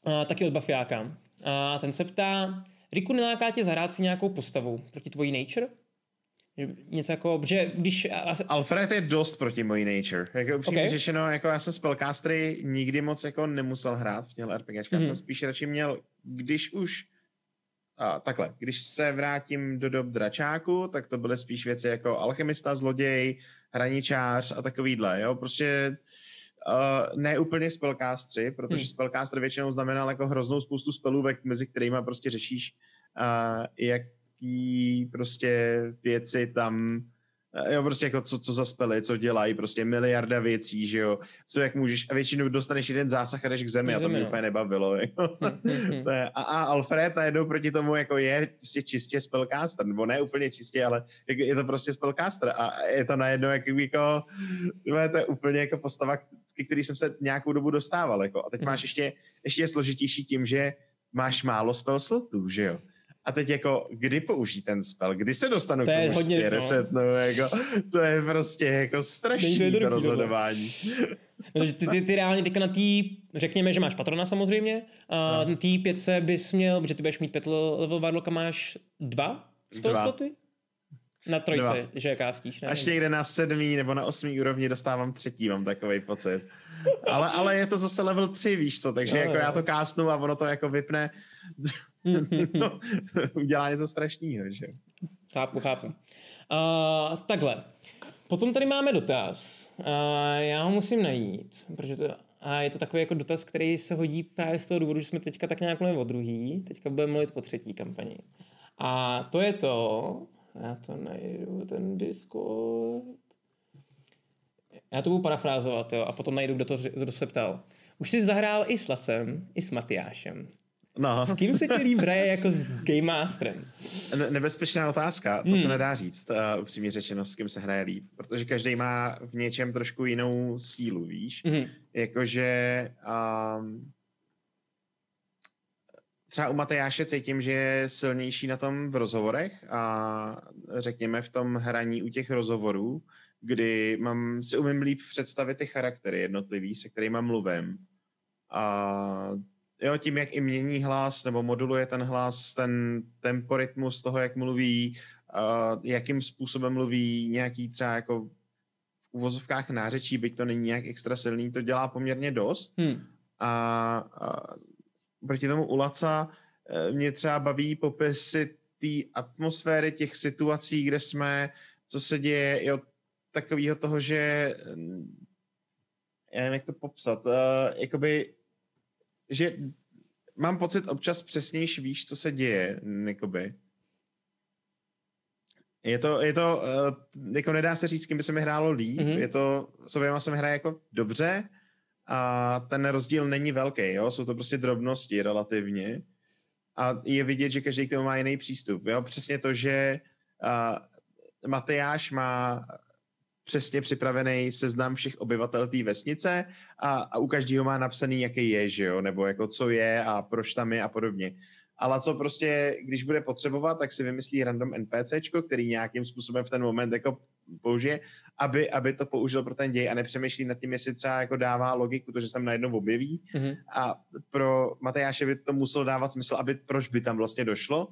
a, taky od Bafiáka. A ten se ptá, Riku, neláká tě zahrát si nějakou postavu proti tvojí nature? Něco jako, že když... Alfred je dost proti mojí nature. Jako upřímně okay. řečeno, jako já jsem spellcastery nikdy moc jako nemusel hrát v těchto RPGčkách. Mm. jsem spíš radši měl, když už a, takhle, když se vrátím do dob dračáku, tak to byly spíš věci jako alchemista, zloděj, hraničář a takovýhle, jo, prostě uh, ne úplně spellcastři, protože hmm. spellcaster většinou znamenal jako hroznou spoustu spelůvek, mezi kterými prostě řešíš, uh, jaký prostě věci tam Jo, prostě jako co, co za spely, co dělají, prostě miliarda věcí, že jo, co jak můžeš, a většinou dostaneš jeden zásah a jdeš k zemi, a to mě no. úplně nebavilo, jako. A, a Alfred najednou proti tomu jako je prostě čistě spellcaster, nebo ne úplně čistě, ale je to prostě spellcaster a je to najednou jako, jako to je úplně jako postava, který jsem se nějakou dobu dostával, jako. a teď máš ještě, ještě složitější tím, že máš málo spell slotů, že jo. A teď jako, kdy použít ten spell, kdy se dostanu to k tomu hodně, reset, no. no. jako, to je prostě jako strašný to rozhodování. No, ty, ty, ty reálně teďka na tý, řekněme, že máš patrona samozřejmě, a no. na tý pětce bys měl, protože ty budeš mít pět level varloka, máš dva spell sloty? Na trojce, Dva. že kástíš. Ne? Až někde na sedmý nebo na osmý úrovni dostávám třetí, mám takový pocit. Ale, ale je to zase level 3, víš co, takže no, jako jo. já to kásnu a ono to jako vypne. No, udělá něco strašného, že? Chápu, chápu. Uh, takhle. Potom tady máme dotaz. Uh, já ho musím najít, protože to, a je to takový jako dotaz, který se hodí právě z toho důvodu, že jsme teďka tak nějak mluvili o druhý, teďka budeme mluvit o třetí kampani. A to je to, já to najdu, ten Discord. Já to budu parafrázovat, jo, a potom najdu, kdo, to, kdo se ptal. Už jsi zahrál i s Lacem, i s Matyášem. No. S kým se ti líp hraje jako s Game Masterem? Ne- nebezpečná otázka, to hmm. se nedá říct, uh, upřímně řečeno, s kým se hraje líp, protože každý má v něčem trošku jinou sílu, víš? Hmm. Jakože um, třeba u Matejáše cítím, že je silnější na tom v rozhovorech a řekněme v tom hraní u těch rozhovorů, kdy mám, si umím líp představit ty charaktery jednotlivý, se kterými mluvím. A jo, tím, jak i mění hlas, nebo moduluje ten hlas, ten temporytmus toho, jak mluví, uh, jakým způsobem mluví, nějaký třeba jako v uvozovkách nářečí, byť to není nějak extra silný, to dělá poměrně dost. Hmm. A, a proti tomu u Laca eh, mě třeba baví popisy té atmosféry těch situací, kde jsme, co se děje, jo, takového toho, že já nevím, jak to popsat, uh, jakoby, že mám pocit občas přesnější víš, co se děje, jakoby. Je to, je to uh, jako nedá se říct, s kým by se mi hrálo líp, mm-hmm. je to, s oběma se mi hraje jako dobře, a ten rozdíl není velký, jo? jsou to prostě drobnosti relativně a je vidět, že každý k tomu má jiný přístup. Jo? Přesně to, že uh, Matejáš má přesně připravený seznam všech obyvatel té vesnice a, a u každého má napsaný, jaký je, že jo, nebo jako co je a proč tam je a podobně. Ale co prostě, když bude potřebovat, tak si vymyslí random NPCčko, který nějakým způsobem v ten moment jako použije, aby, aby to použil pro ten děj a nepřemýšlí nad tím, jestli třeba jako dává logiku, to, že se najednou objeví. Mm-hmm. A pro Matejáše by to muselo dávat smysl, aby proč by tam vlastně došlo,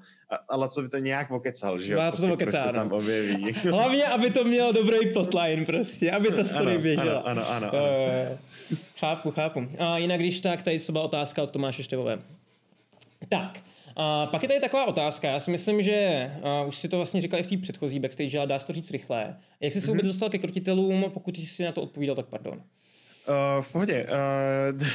ale co by to nějak okecal, že jo? Prostě, to proč se tam objeví. Hlavně, aby to mělo dobrý plotline prostě, aby to story ano, běžela. Ano, ano, ano. ano. chápu, chápu. A jinak když tak, tady třeba otázka od Tomáše Števové. Tak, a pak je tady taková otázka, já si myslím, že uh, už si to vlastně říkal i v té předchozí backstage, ale dá se to říct rychle. Jak jsi se mm-hmm. vůbec dostal ke krotitelům, pokud jsi na to odpovídal, tak pardon. Uh, v pohodě. Uh,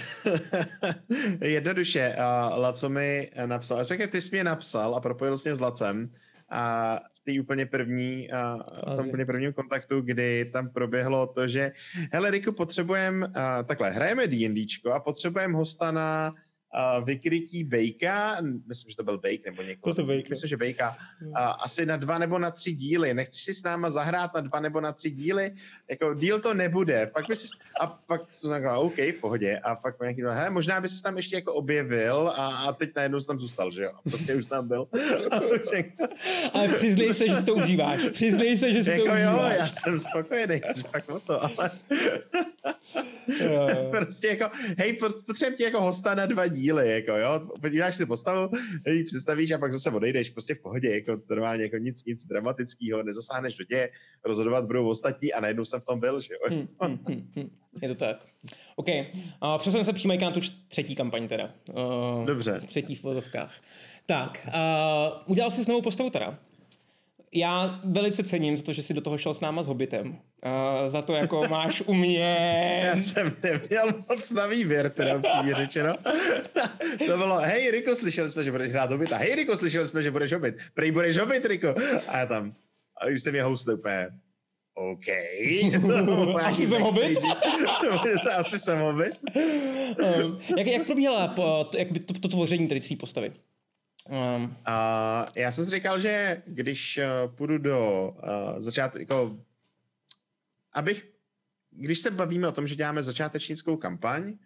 jednoduše, uh, Laco mi napsal, řekl, ty jsi mě napsal a propojil jsi mě s Lacem a v úplně první, uh, v tom úplně prvním kontaktu, kdy tam proběhlo to, že hele Riku, potřebujeme, uh, takhle, hrajeme D&Dčko a potřebujeme hosta na vykrytí Bejka, myslím, že to byl Bejk nebo někoho, to Bejka. myslím, že Bejka, asi na dva nebo na tři díly. Nechceš si s náma zahrát na dva nebo na tři díly? Jako díl to nebude. Pak by si, a pak jsem řekl, OK, v pohodě. A pak nějaký, he, možná by se tam ještě jako objevil a, a teď najednou jsem tam zůstal, že jo? A prostě už tam byl. ale přiznej se, že si to užíváš. Přiznej se, že si jako to jo, užíváš. já jsem spokojený, pak o to, ale prostě jako, hej, potřebujeme tě jako hosta na dva díly, jako jo, podíváš si postavu, hej, představíš a pak zase odejdeš prostě v pohodě, jako normálně, jako nic, nic dramatického, nezasáhneš do tě, rozhodovat budou ostatní a najednou jsem v tom byl, že jo. Hmm, hmm, hmm, hmm. Je to tak. OK. Uh, přesuneme se přímo na tu třetí kampaň teda. Uh, Dobře. Třetí v vozovkách. Tak, uh, udělal jsi novou postavu teda já velice cením za to, že jsi do toho šel s náma s Hobbitem. Uh, za to, jako máš u mě... Já jsem neměl moc na výběr, teda upřímně řečeno. to bylo, hej Riko, slyšeli jsme, že budeš hrát Hobbita. Hej Riko, slyšeli jsme, že budeš Hobbit. Prej budeš Hobbit, Riko. A já tam, a když jste mě host úplně, OK. Asi jsem Hobbit? asi jsem Hobbit. um, jak, jak probíhala po, jak by to, to tvoření tady postavy? Um. Uh, já jsem si říkal, že když uh, půjdu do uh, začátku, jako, abych, když se bavíme o tom, že děláme začátečnickou kampaň,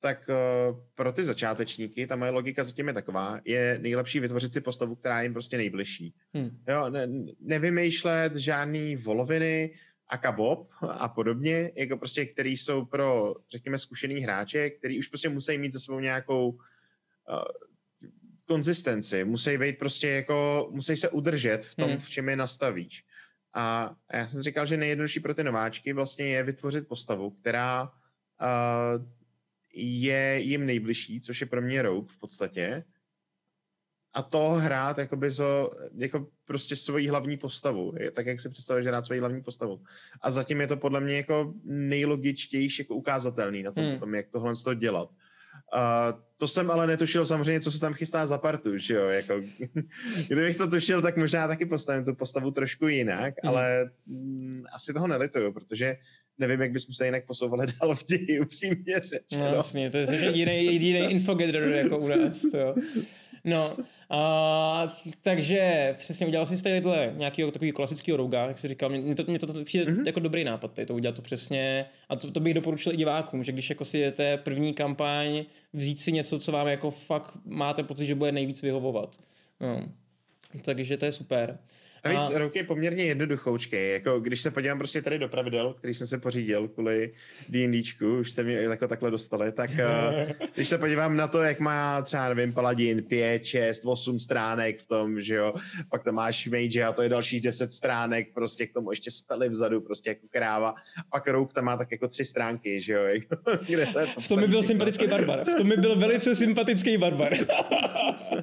tak uh, pro ty začátečníky, ta moje logika zatím je taková, je nejlepší vytvořit si postavu, která je jim prostě nejbližší. Hmm. Jo, ne, nevymýšlet žádný voloviny, a kabob a podobně, jako prostě, který jsou pro, řekněme, zkušený hráče, který už prostě musí mít za sebou nějakou uh, konzistenci, musí být prostě jako, musí se udržet v tom, hmm. v čem je nastavíš. A já jsem říkal, že nejjednodušší pro ty nováčky vlastně je vytvořit postavu, která uh, je jim nejbližší, což je pro mě Rogue v podstatě. A to hrát jakoby zo, jako prostě svoji hlavní postavu, tak jak si představuješ hrát svoji hlavní postavu. A zatím je to podle mě jako nejlogičtější jako ukázatelný na tom, hmm. tom jak tohle z toho dělat. Uh, to jsem ale netušil samozřejmě, co se tam chystá za partu, že jo, jako, kdybych to tušil, tak možná taky postavím tu postavu trošku jinak, hmm. ale mm, asi toho nelituju, protože nevím, jak bychom se jinak posouvali dál v ději, upřímně řečeno. No, jasně, to je jiný, jiný infogator jako u nás, jo. No, a, takže přesně udělal jsi tadyhle nějakého takového klasického rouga, jak jsi říkal, mě to, mě to, to přijde mm-hmm. jako dobrý nápad, tady to udělat to přesně, a to, to bych doporučil i divákům, že když jako si jdete první kampaň, vzít si něco, co vám jako fakt máte pocit, že bude nejvíc vyhovovat. No. Takže to je super. A víc, a... je poměrně jednoduchoučkej. Jako, když se podívám prostě tady do pravidel, který jsem se pořídil kvůli D&Dčku, už jste mi jako takhle dostali, tak uh, když se podívám na to, jak má třeba, nevím, Paladin 5, 6, 8 stránek v tom, že jo, pak tam máš Mage a to je dalších 10 stránek, prostě k tomu ještě spely vzadu, prostě jako kráva. Pak Rogue tam má tak jako tři stránky, že jo. Jako, kde to v tom mi byl sympatický barbar. V tom mi byl velice sympatický barbar.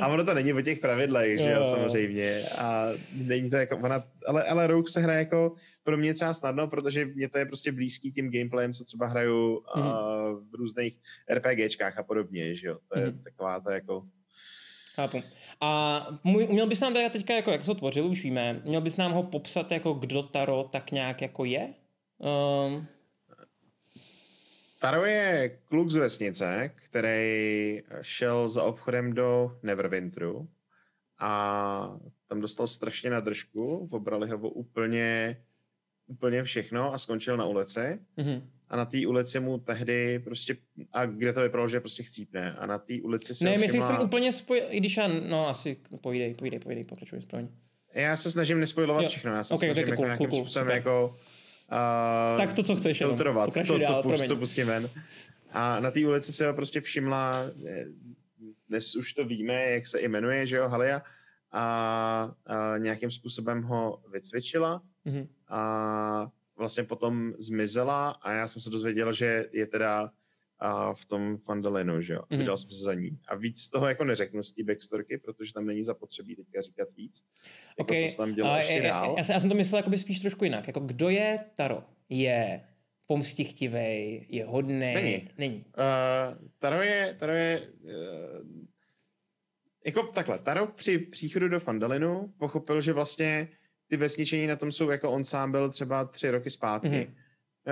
a ono to není o těch pravidlech, že jo, samozřejmě. A není to jako, ona, ale, ale Rogue se hraje jako pro mě třeba snadno, protože mě to je prostě blízký tím gameplayem, co třeba hraju mm. uh, v různých RPGčkách a podobně, že jo, to je mm. taková to jako... Chápu. A můj, měl bys nám teda teďka, jako, jak se to tvořil, už víme, měl bys nám ho popsat, jako kdo Taro tak nějak jako je? Um... Taro je kluk z vesnice, který šel za obchodem do Neverwinteru a tam dostal strašně na držku, obrali ho úplně, úplně všechno a skončil na ulici. Mm-hmm. A na té ulici mu tehdy prostě, a kde to vypadalo, že prostě chcípne. A na té ulici se Ne, všimla... myslím, jsem úplně spojil, i když já, no asi, povídej, povídej, povídej, pokračuj, správně. Já se snažím nespojovat všechno, já se okay, snažím okay, jako cool, nějakým cool, způsobem super. jako uh, tak to, co chceš, filtrovat, co, co, dál, co, co pustím ven. A na té ulici se ho prostě všimla, eh, dnes už to víme, jak se jmenuje, že jo, Halia, a, a nějakým způsobem ho vycvičila mm-hmm. a vlastně potom zmizela a já jsem se dozvěděl, že je teda a v tom Fandalinu, že jo. Mm-hmm. Vydal jsem se za ní. A víc z toho jako neřeknu z té backstorky, protože tam není zapotřebí teďka říkat víc. Jako okay. co se tam dělo ještě já, dál. Já, já, jsem to myslel jako by spíš trošku jinak. Jako kdo je Taro? Je pomstichtivý, je hodný? Není. není. Uh, Taro je, Taro je uh, jako takhle, Taro při příchodu do Fandalinu pochopil, že vlastně ty vesničení na tom jsou jako on sám byl třeba tři roky zpátky. Mm-hmm.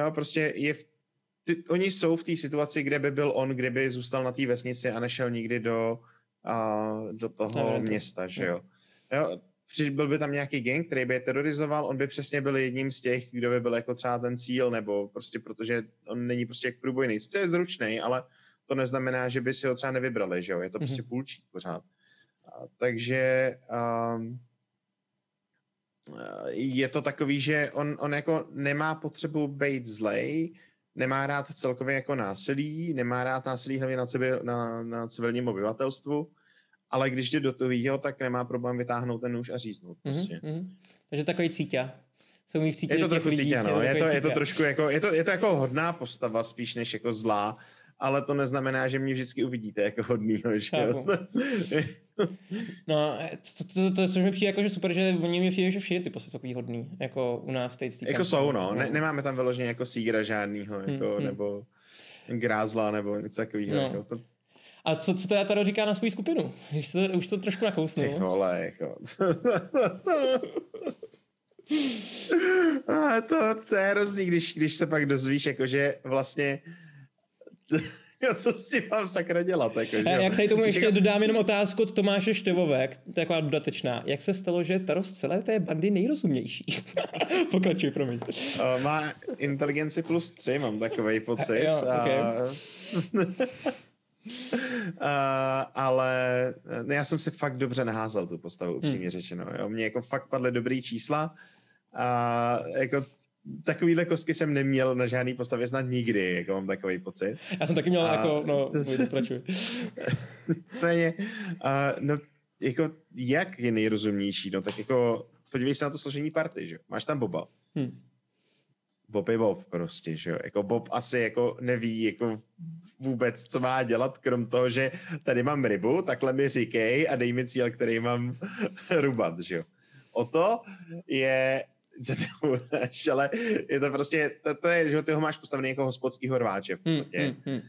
Jo, prostě je v, ty, oni jsou v té situaci, kde by byl on, kdyby zůstal na té vesnici a nešel nikdy do, uh, do toho no, města, že jo. jo byl by tam nějaký gang, který by je terorizoval, on by přesně byl jedním z těch, kdo by byl jako třeba ten cíl, nebo prostě protože on není prostě jak průbojný. Sice je zručný, ale to neznamená, že by si ho třeba nevybrali, že jo, je to mm-hmm. prostě půlčík pořád takže um, je to takový, že on, on jako nemá potřebu být zlej, nemá rád celkově jako násilí, nemá rád násilí hlavně na, civil, na, na civilním obyvatelstvu, ale když jde do toho, tak nemá problém vytáhnout ten nůž a říznout. Prostě. Mm-hmm. Takže takový cítě. Se umí je to trochu cítě, no. Je to, je to trošku jako, je to, je to jako hodná postava spíš než jako zlá, ale to neznamená, že mě vždycky uvidíte jako hodnýho, že jo? no, to, to, to, to, mi přijde jako, že super, že oni mi přijde, že všichni ty postavy takový hodný, jako u nás teď. Jako jsou, no. Ne, nemáme tam vyloženě jako sígra žádnýho, hmm, jako, hmm, nebo grázla, nebo něco takového. No. Jako, to... A co, co to já tady říká na svou skupinu? Už to, už to trošku nakousnu. Ty vole, jako. A to, to je hrozný, když, když se pak dozvíš, jakože vlastně co s tím mám sakra dělat? Jako, že Jak tady tomu ještě dodám jenom otázku od Tomáše Števové, taková dodatečná. Jak se stalo, že Taro z celé té bandy nejrozumější? Pokračuj, promiň. Uh, má inteligenci plus tři, mám takový pocit. jo, okay. uh, ale ne, já jsem si fakt dobře naházel tu postavu, upřímně hmm. řečeno. Jo. Mně jako fakt padly dobrý čísla a jako takovýhle kostky jsem neměl na žádný postavě snad nikdy, jako mám takový pocit. Já jsem taky měl a... jako, no, pokračuj. Nicméně, no, jako jak je nejrozumnější, no tak jako podívej se na to složení party, že Máš tam Boba. Hmm. Bob je Bob prostě, že jo. Jako Bob asi jako neví jako vůbec, co má dělat, krom toho, že tady mám rybu, takhle mi říkej a dej mi cíl, který mám rubat, že jo. O to je než, ale je to prostě, to, to je, že ty ho máš postavený jako hospodskýho rváče v podstatě. Hmm, hmm, hmm.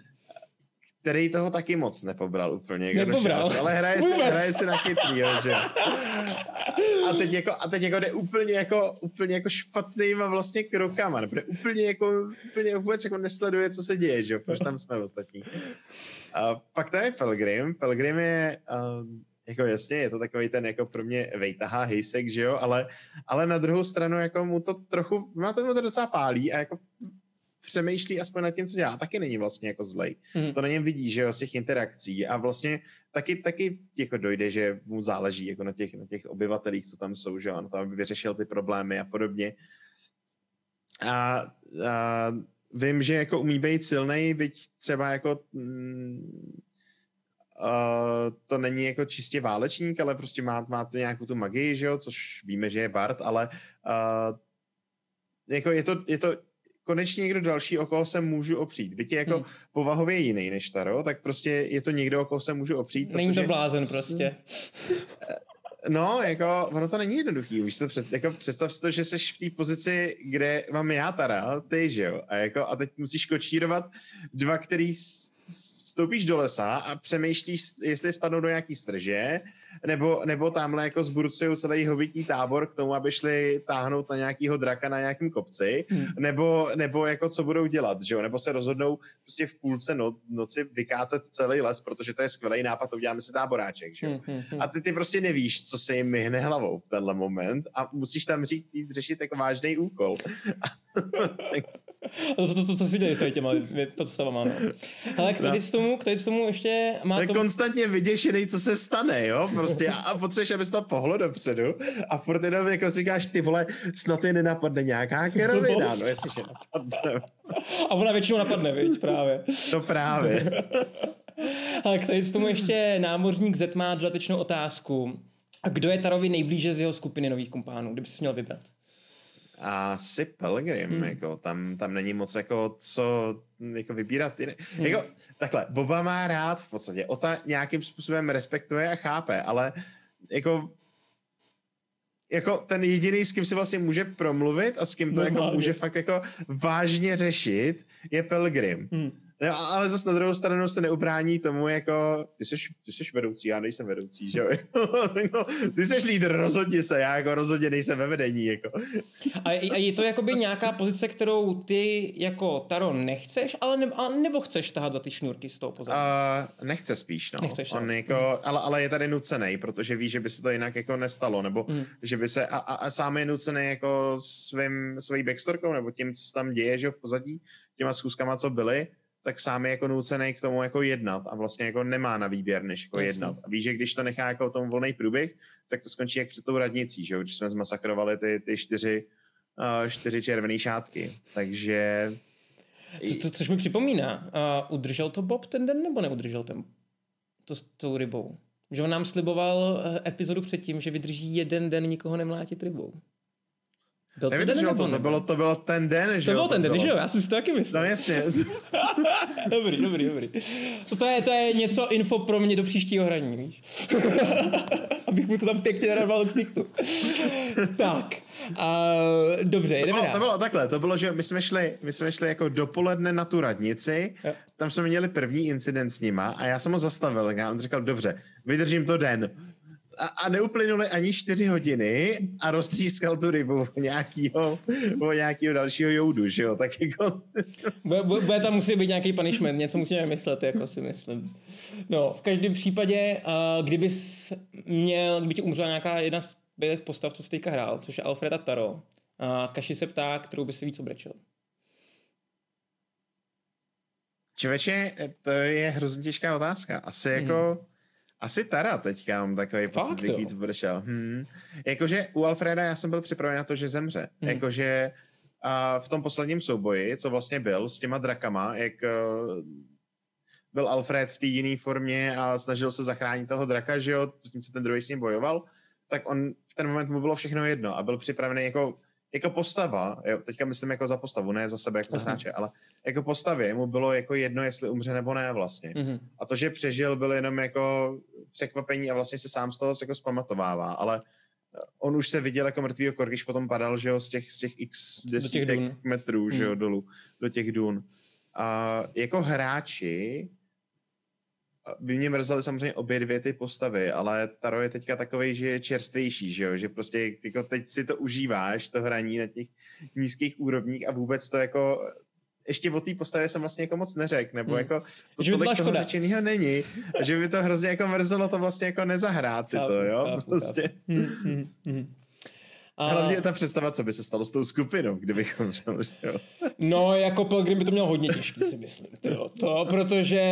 Který toho taky moc nepobral úplně. Nepobral. ale hraje si, hraje si na chytrý, jo, že? A teď jako, a teď jako jde úplně jako, úplně jako špatnýma vlastně krokama, nebo úplně jako, úplně vůbec jako nesleduje, co se děje, že Proč tam jsme ostatní. A pak to je Pelgrim. Pelgrim je uh, jako jasně, je to takový ten jako pro mě vejtahá hejsek, že jo, ale, ale na druhou stranu jako mu to trochu, má to, mu to docela pálí a jako přemýšlí aspoň nad tím, co dělá, taky není vlastně jako zlej. Mm. To na něm vidí, že jo, z těch interakcí a vlastně taky, taky jako dojde, že mu záleží jako na těch, na těch obyvatelích, co tam jsou, že jo, na to, aby vyřešil ty problémy a podobně. A, a vím, že jako umí být silný, byť třeba jako mm, Uh, to není jako čistě válečník, ale prostě má, máte nějakou tu magii, že jo, což víme, že je Bart, ale uh, jako je to, je to konečně někdo další, o koho se můžu opřít. Byť je jako hmm. povahově jiný než Taro, tak prostě je to někdo, o koho se můžu opřít. Není to blázen prostě. No, jako, ono to není jednoduchý. Už se před, jako, představ si to, že jsi v té pozici, kde mám já Tara, ty, že jo? A, jako, a teď musíš kočírovat dva, který vstoupíš do lesa a přemýšlíš, jestli spadnou do nějaký strže, nebo, nebo tamhle jako zburcují celý hovití tábor k tomu, aby šli táhnout na nějakýho draka na nějakém kopci, hmm. nebo, nebo jako co budou dělat, že jo? nebo se rozhodnou prostě v půlce no, noci vykácet celý les, protože to je skvělý nápad, to uděláme si táboráček, že jo? Hmm, hmm, hmm. A ty, ty prostě nevíš, co se jim myhne hlavou v tenhle moment a musíš tam říct, řešit jako vážný úkol. to, to, to, to si dělí s těma podstavama, no. Ale k tady, no. tomu, k tady tomu ještě má to... konstantně vyděšený, co se stane, jo, prostě a, a potřebuješ, abys to pohlo dopředu a furt jenom jako říkáš, ty vole, snad je nenapadne nějaká kerovina, no jestli že napadne. A ona většinou napadne, viď, právě. To právě. Ale k tady tomu ještě námořník Z má dodatečnou otázku. A kdo je Tarovi nejblíže z jeho skupiny nových kumpánů, kdyby si měl vybrat? Asi Pelgrim, hmm. jako tam, tam není moc jako co jako vybírat. Hmm. Jako, takhle, Boba má rád v podstatě, Ota nějakým způsobem respektuje a chápe, ale jako jako ten jediný, s kým si vlastně může promluvit a s kým to jako může fakt jako vážně řešit, je Pelgrim. Hmm. No, ale zase na druhou stranu se neubrání tomu, jako ty jsi, ty jsi vedoucí, já nejsem vedoucí, že jo? No, ty jsi lídr, rozhodně se, já jako rozhodně nejsem ve vedení, jako. A, a je to jakoby nějaká pozice, kterou ty jako Taro nechceš, ale ne, nebo chceš tahat za ty šňůrky z toho pozadí? Uh, nechce spíš, no. Nechceš, On jako, hmm. ale, ale je tady nucený, protože ví, že by se to jinak jako nestalo, nebo hmm. že by se, a, a, a sám je nucený jako svým, svojí backstorkou, nebo tím, co se tam děje, že v pozadí, těma schůzkama, co byly, tak sám je jako nucený k tomu jako jednat a vlastně jako nemá na výběr, než jako Jasně. jednat. A ví, že když to nechá jako tom volný průběh, tak to skončí jak před tou radnicí, že jo, když jsme zmasakrovali ty, ty čtyři, uh, čtyři červené šátky. Takže Co, co, což mi připomíná, uh, udržel to Bob ten den nebo neudržel ten to s tou rybou? Že on nám sliboval eh, epizodu předtím, že vydrží jeden den nikoho nemlátit rybou. Byl to, Nevydržel to, to, bylo, to bylo ten den, že To jo? byl ten den, že jo? Já jsem si to taky myslel. No jasně. dobrý, dobrý, dobrý. To je, to je něco info pro mě do příštího hraní, víš? Abych mu to tam pěkně narval k tak. Uh, dobře, jdeme to bylo, to bylo takhle, to bylo, že my jsme šli, my jsme šli jako dopoledne na tu radnici, jo. tam jsme měli první incident s nima a já jsem ho zastavil, já on říkal, dobře, vydržím to den a, a neuplynuly ani čtyři hodiny a roztřískal tu rybu o nějakýho, o nějakýho dalšího joudu, že jo, tak jako... bude, bude tam musí být nějaký punishment, něco musíme myslet, jako si myslím. No, v každém případě, kdyby měl, kdyby ti umřela nějaká jedna z bělých postav, co jsi teďka hrál, což je Alfreda Taro, uh, Kaši se ptá, kterou by si víc obrečil. Čověče, to je hrozně těžká otázka. Asi jako... Asi Tara teďka mám takový pocit, jak víc bršel. Hmm. Jakože u Alfreda já jsem byl připraven na to, že zemře. Hmm. Jakože a v tom posledním souboji, co vlastně byl s těma drakama, jak uh, byl Alfred v té jiné formě a snažil se zachránit toho draka, že jo, tím, co ten druhý s ním bojoval, tak on v ten moment mu bylo všechno jedno a byl připravený jako jako postava, jo, teďka myslím jako za postavu, ne za sebe jako Aha. za hráče, ale jako postavě mu bylo jako jedno, jestli umře nebo ne vlastně. Mm-hmm. A to, že přežil, byl jenom jako překvapení a vlastně se sám z toho jako zpamatovává, ale on už se viděl jako mrtvýho kor, když potom padal, že jo, z těch, z těch x desítek metrů, že jo, mm. dolů, do těch dun. A jako hráči by mě mrzely samozřejmě obě dvě ty postavy, ale Taro je teďka takový, že je čerstvější, že jo? že prostě jako teď si to užíváš, to hraní na těch nízkých úrovních a vůbec to jako ještě o té postavě jsem vlastně jako moc neřekl, nebo hmm. jako to že tolik toho řečenýho není, že by to hrozně jako mrzelo to vlastně jako nezahrát si to, jo, prostě. Hmm, hmm, hmm. A... Hlavně je ta představa, co by se stalo s tou skupinou, kdybychom řekl, že jo. No, jako Pelgrim by to měl hodně těžký, si myslím. To, to, protože,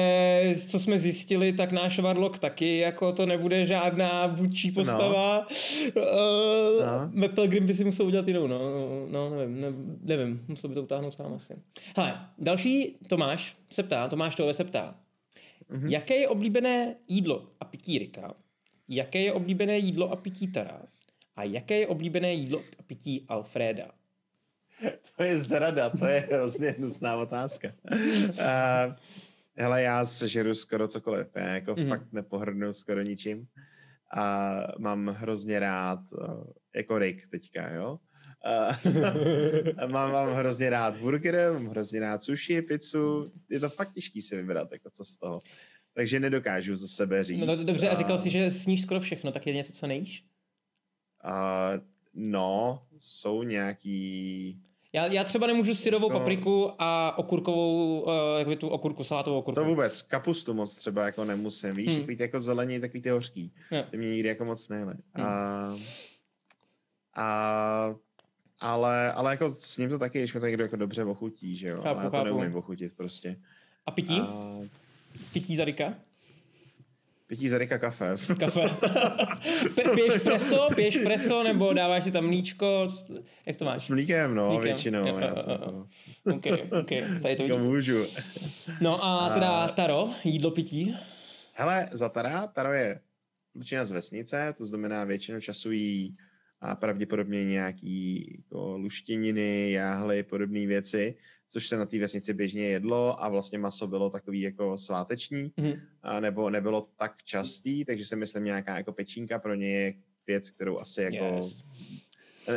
co jsme zjistili, tak náš Warlock taky, jako to nebude žádná vůdčí postava. No. Uh, no. Pelgrim by si musel udělat jinou, no, no nevím, ne, nevím, musel by to utáhnout sám asi. Hele, další Tomáš se ptá, Tomáš tohle se ptá. Mm-hmm. Jaké je oblíbené jídlo a pití Rika? Jaké je oblíbené jídlo a pití Tara? A jaké je oblíbené jídlo a pití Alfreda? To je zrada, to je hrozně hnusná otázka. Uh, hele, já sežeru skoro cokoliv, já jako mm-hmm. fakt nepohrdnu skoro ničím. A mám hrozně rád, uh, jako Rick teďka, jo. Uh, mám, mám hrozně rád burger, mám hrozně rád sushi, pizzu. Je to fakt těžký si vybrat, jako co z toho. Takže nedokážu za sebe říct. No dobře, a říkal jsi, že sníš skoro všechno, tak je něco, co nejíš? Uh, no, jsou nějaký... Já, já třeba nemůžu syrovou no. papriku a okurkovou, uh, jakoby tu okurku, salátovou okurku. To vůbec, kapustu moc třeba jako nemusím, víš, hmm. takový jako zelení, takový ty hořký. Yeah. Ty mě nikdy jako moc nejle. Hmm. A, a, ale, ale jako s ním to taky, když mi to někdo jako dobře ochutí, že jo, chápu, ale já to chápu. neumím ochutit prostě. A pití? A... Pití Zarika? Pití Zarika kafe. Kafe. piješ preso, piješ preso, nebo dáváš si tam mlíčko, jak to máš? S mlíkem, no, mlíkem. většinou. Jo, já to, no. OK, OK, tady to jako můžu. No a teda Taro, jídlo pití? Hele, za Tara, Taro je většina z vesnice, to znamená většinu času jí a pravděpodobně nějaký jako luštěniny, jáhly, podobné věci což se na té vesnici běžně jedlo a vlastně maso bylo takový jako sváteční, mm-hmm. a nebo nebylo tak častý, takže si myslím nějaká jako pečínka pro ně je věc, kterou asi jako yes.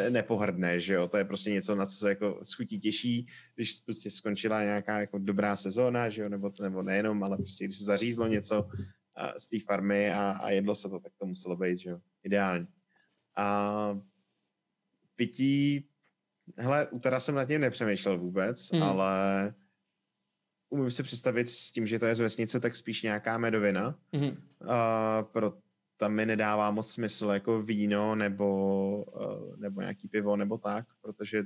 nepohrdne, že jo, to je prostě něco, na co se jako schutí těší, když prostě skončila nějaká jako dobrá sezóna, že jo, nebo, nebo nejenom, ale prostě když se zařízlo něco z té farmy a, a jedlo se to, tak to muselo být, že jo, ideální. A pití Hele, teda jsem nad tím nepřemýšlel vůbec, hmm. ale umím si představit s tím, že to je z vesnice, tak spíš nějaká medovina. Hmm. Uh, pro, tam mi nedává moc smysl jako víno nebo, uh, nebo nějaký pivo nebo tak, protože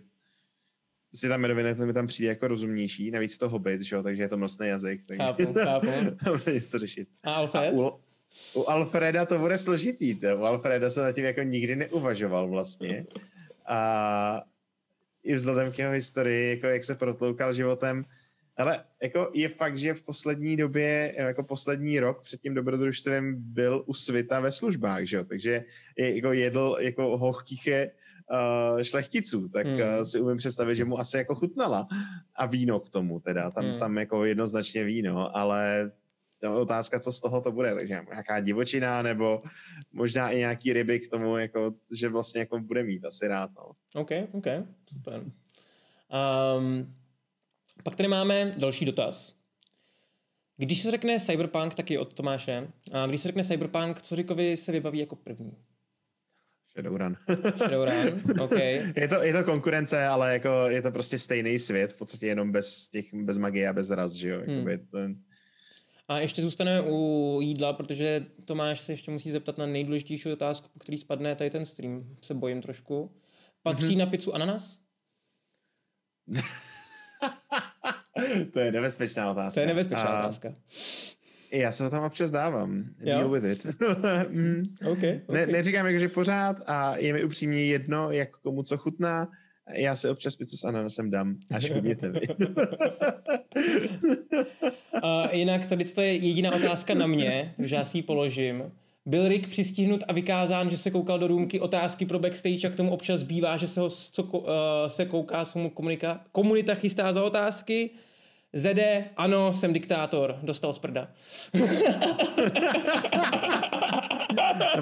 si ta medovina to mi tam přijde jako rozumnější, navíc je to hobit, že jo, takže je to mlsný jazyk, takže chápu, chápu. něco řešit. A Alfred? A u, u Alfreda to bude složitý, to. u Alfreda jsem na tím jako nikdy neuvažoval vlastně. A i vzhledem k jeho historii, jako jak se protloukal životem, Ale jako je fakt, že v poslední době, jako poslední rok před tím dobrodružstvem byl u svita ve službách, že jo? takže je, jako jedl jako hochtiche uh, šlechticů, tak hmm. uh, si umím představit, že mu asi jako chutnala a víno k tomu teda, tam, hmm. tam jako jednoznačně víno, ale to otázka, co z toho to bude, takže nějaká divočina nebo možná i nějaký ryby k tomu, jako, že vlastně jako bude mít asi rád. No. OK, OK, super. Um, pak tady máme další dotaz. Když se řekne Cyberpunk, taky od Tomáše, a když se řekne Cyberpunk, co Říkovi se vybaví jako první? Shadowrun. Shadowrun, OK. je, to, je to konkurence, ale jako je to prostě stejný svět, v podstatě jenom bez, těch, bez magie a bez raz, že jo? Hmm. ten... A ještě zůstaneme u jídla, protože Tomáš se ještě musí zeptat na nejdůležitější otázku, po který spadne tady ten stream. Se bojím trošku. Patří mm-hmm. na pizzu ananas? to je nebezpečná otázka. To je nebezpečná a... otázka. Já se ho tam občas dávám. Jo? Deal with it. mm. okay, okay. Ne, neříkám jako, že pořád a je mi upřímně jedno, jak komu co chutná. Já se občas pizzu s ananasem dám a škodněte vy. uh, jinak tady je jediná otázka na mě, že já si ji položím. Byl Rick přistihnut a vykázán, že se koukal do růmky otázky pro backstage a k tomu občas bývá, že se ho co, uh, se kouká, co mu komunika, komunita chystá za otázky. Zede, ano, jsem diktátor, dostal z prda.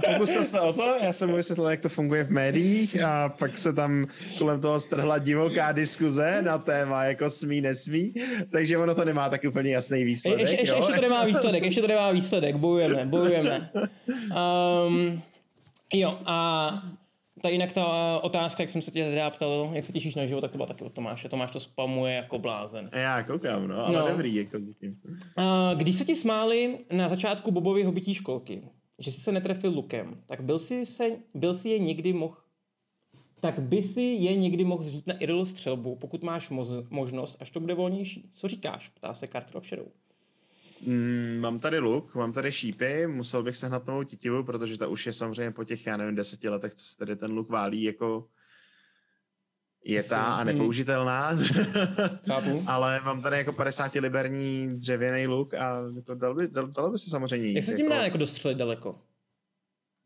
Pokusil se o to, já jsem mu vysvětlil, jak to funguje v médiích a pak se tam kolem toho strhla divoká diskuze na téma jako smí, nesmí, takže ono to nemá tak úplně jasný výsledek. Je, ještě, ještě to nemá výsledek, ještě to nemá výsledek, bojujeme, bojujeme. Um, jo, a ta jinak ta otázka, jak jsem se tě teda ptal, jak se těšíš na život, tak to byla taky od Tomáše. Tomáš to spamuje jako blázen. Já koukám, no, ale no. dobrý, jako Uh, když se ti smáli na začátku Bobovy hobití školky, že jsi se netrefil lukem, tak byl si, se, byl si je někdy mohl tak by si je někdy mohl vzít na IRL střelbu, pokud máš moz, možnost, až to bude volnější. Co říkáš? Ptá se Carter of Shadow. Mm, mám tady luk, mám tady šípy, musel bych sehnat novou titivu, protože ta už je samozřejmě po těch, já nevím, deseti letech, co se tady ten luk válí, jako je ta a nepoužitelná. Chápu. Ale mám tady jako 50 liberní dřevěný luk a jako dalo by, dalo, dalo by se samozřejmě jít. Jak se tím jako, dá jako dostřelit daleko?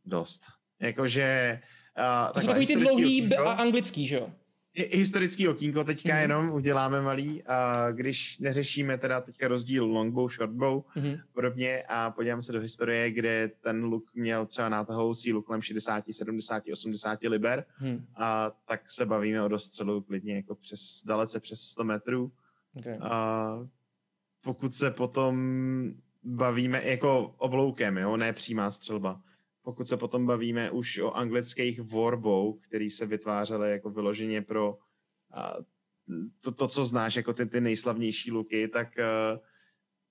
Dost. Jakože... Uh, to jsou takový ty dlouhý a anglický, že jo? Historický okýnko teďka mm-hmm. jenom uděláme malý, a když neřešíme teda teďka rozdíl longbow, shortbow mm-hmm. podobně a podíváme se do historie, kde ten luk měl třeba nátahovou sílu kolem 60, 70, 80 liber, mm. a tak se bavíme o dostřelu klidně jako přes, dalece přes 100 metrů. Okay. A pokud se potom bavíme jako obloukem, jo, ne přímá střelba, pokud se potom bavíme už o anglických warbow, který se vytvářely jako vyloženě pro a, to, to, co znáš jako ty, ty nejslavnější luky, tak uh,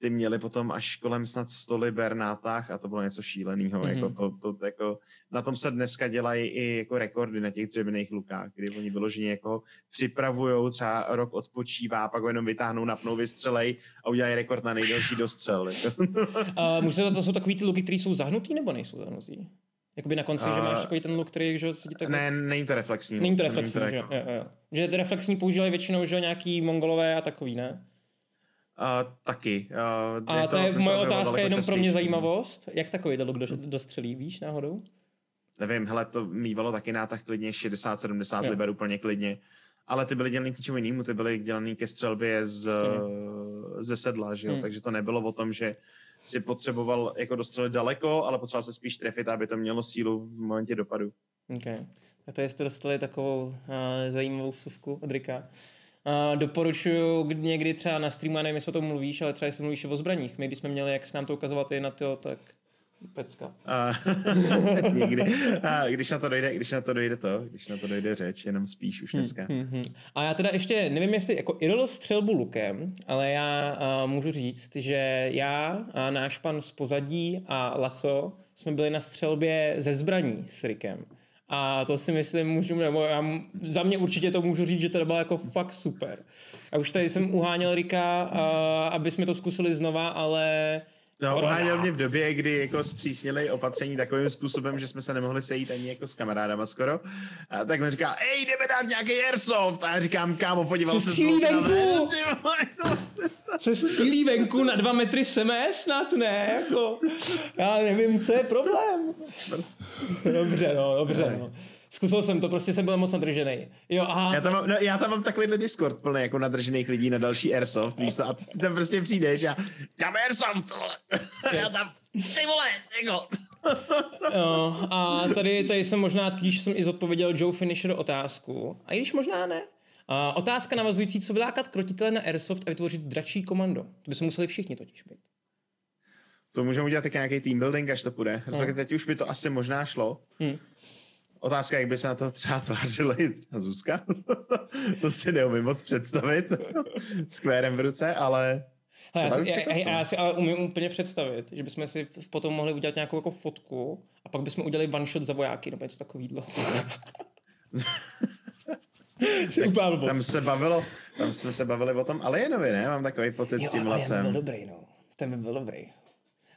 ty měli potom až kolem snad 100 liber nátah a to bylo něco šíleného. Mm-hmm. Jako to, to, jako, na tom se dneska dělají i jako rekordy na těch dřevěných lukách, kdy oni vyloženě jako připravují, třeba rok odpočívá, pak ho jenom vytáhnou, napnou, vystřelej a udělají rekord na nejdelší dostřel. uh, Může to jsou takový ty luky, které jsou zahnutý nebo nejsou zahnutý? Jakoby na konci, uh, že máš takový ten look, který že se ti tak... Ne, není to reflexní. Není to reflexní, není to jako... že? Jo, jo. Že reflexní používají většinou, že nějaký mongolové a takový, ne? Uh, taky. Uh, a je to, to je moje otázka jenom pro mě zajímavost. Jak takový look do, dostřelí, víš, náhodou? Nevím, hele, to mývalo taky nátah klidně 60-70 liber úplně klidně. Ale ty byly dělaný k něčemu jinému, ty byly dělaný ke střelbě z, ze sedla, že jo? Hmm. takže to nebylo o tom, že si potřeboval jako dostřelit daleko, ale potřeboval se spíš trefit, aby to mělo sílu v momentě dopadu. Okay. Tak to jste dostali takovou uh, zajímavou vsuvku od Rika. Uh, doporučuju někdy třeba na streamu, nevím, jestli o tom mluvíš, ale třeba jestli mluvíš o zbraních. My, když jsme měli, jak s nám to ukazovat i na to, tak pecka. Uh, někdy. Uh, když na to dojde, když na to dojde to, když na to dojde řeč, jenom spíš už dneska. Hmm, hmm, hmm. A já teda ještě nevím, jestli jako IRL střelbu lukem, ale já uh, můžu říct, že já a náš pan z pozadí a Laco jsme byli na střelbě ze zbraní s Rikem. A to si myslím, můžu, nebo já, za mě určitě to můžu říct, že to bylo jako fakt super. A už tady jsem uháněl Rika, aby jsme to zkusili znova, ale No, uháněl mě v době, kdy jako zpřísnili opatření takovým způsobem, že jsme se nemohli sejít ani jako s kamarádama skoro. A tak mi říká, ej, jdeme dát nějaký airsoft. A já říkám, kámo, podíval se z venku. se střílí venku na dva metry semé, snad ne, jako, já nevím, co je problém. Dobře, no, dobře, no. Zkusil jsem to, prostě jsem byl moc nadržený. Jo, aha. Já tam, mám, no, já tam mám takovýhle Discord plný jako nadržených lidí na další Airsoft, víš a ty tam prostě přijdeš a tam Airsoft, já tam, ty vole, jako. jo, a tady, tady jsem možná, tudíž jsem i zodpověděl Joe Finisher otázku, a i když možná ne. A otázka navazující, co vylákat krotitele na Airsoft a vytvořit dračí komando. To by se museli všichni totiž být. To můžeme udělat tak nějaký team building, až to půjde. Hmm. Teď už by to asi možná šlo. Hmm. Otázka, jak by se na to třeba tvářila i třeba Zuzka. to si neumím moc představit s kvérem v ruce, ale Hele, já, si, já, já, si ale umím úplně představit, že bychom si potom mohli udělat nějakou jako fotku a pak bychom udělali one shot za vojáky, nebo něco takového. tam se bavilo, tam jsme se bavili o tom Alienovi, ne? Mám takový pocit jo, s tím lacem. byl dobrý, no. Ten by byl dobrý.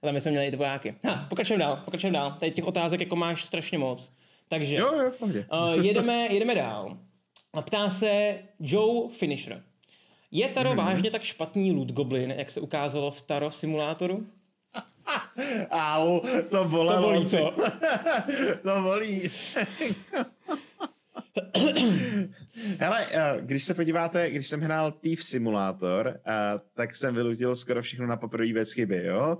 Ale my jsme měli ty vojáky. Ha, pokračujeme dál, pokračujeme dál. Tady těch otázek jako máš strašně moc. Takže jo, jo, uh, jedeme, jedeme dál. A ptá se Joe Finisher. Je Taro hmm. vážně tak špatný loot goblin, jak se ukázalo v Taro simulátoru? Au, to bolelo. To bolí, co? to bolí. Hele, eh, když se podíváte, když jsem hrál Thief Simulator, eh, tak jsem vylutil skoro všechno na poprvé bez chyby, jo?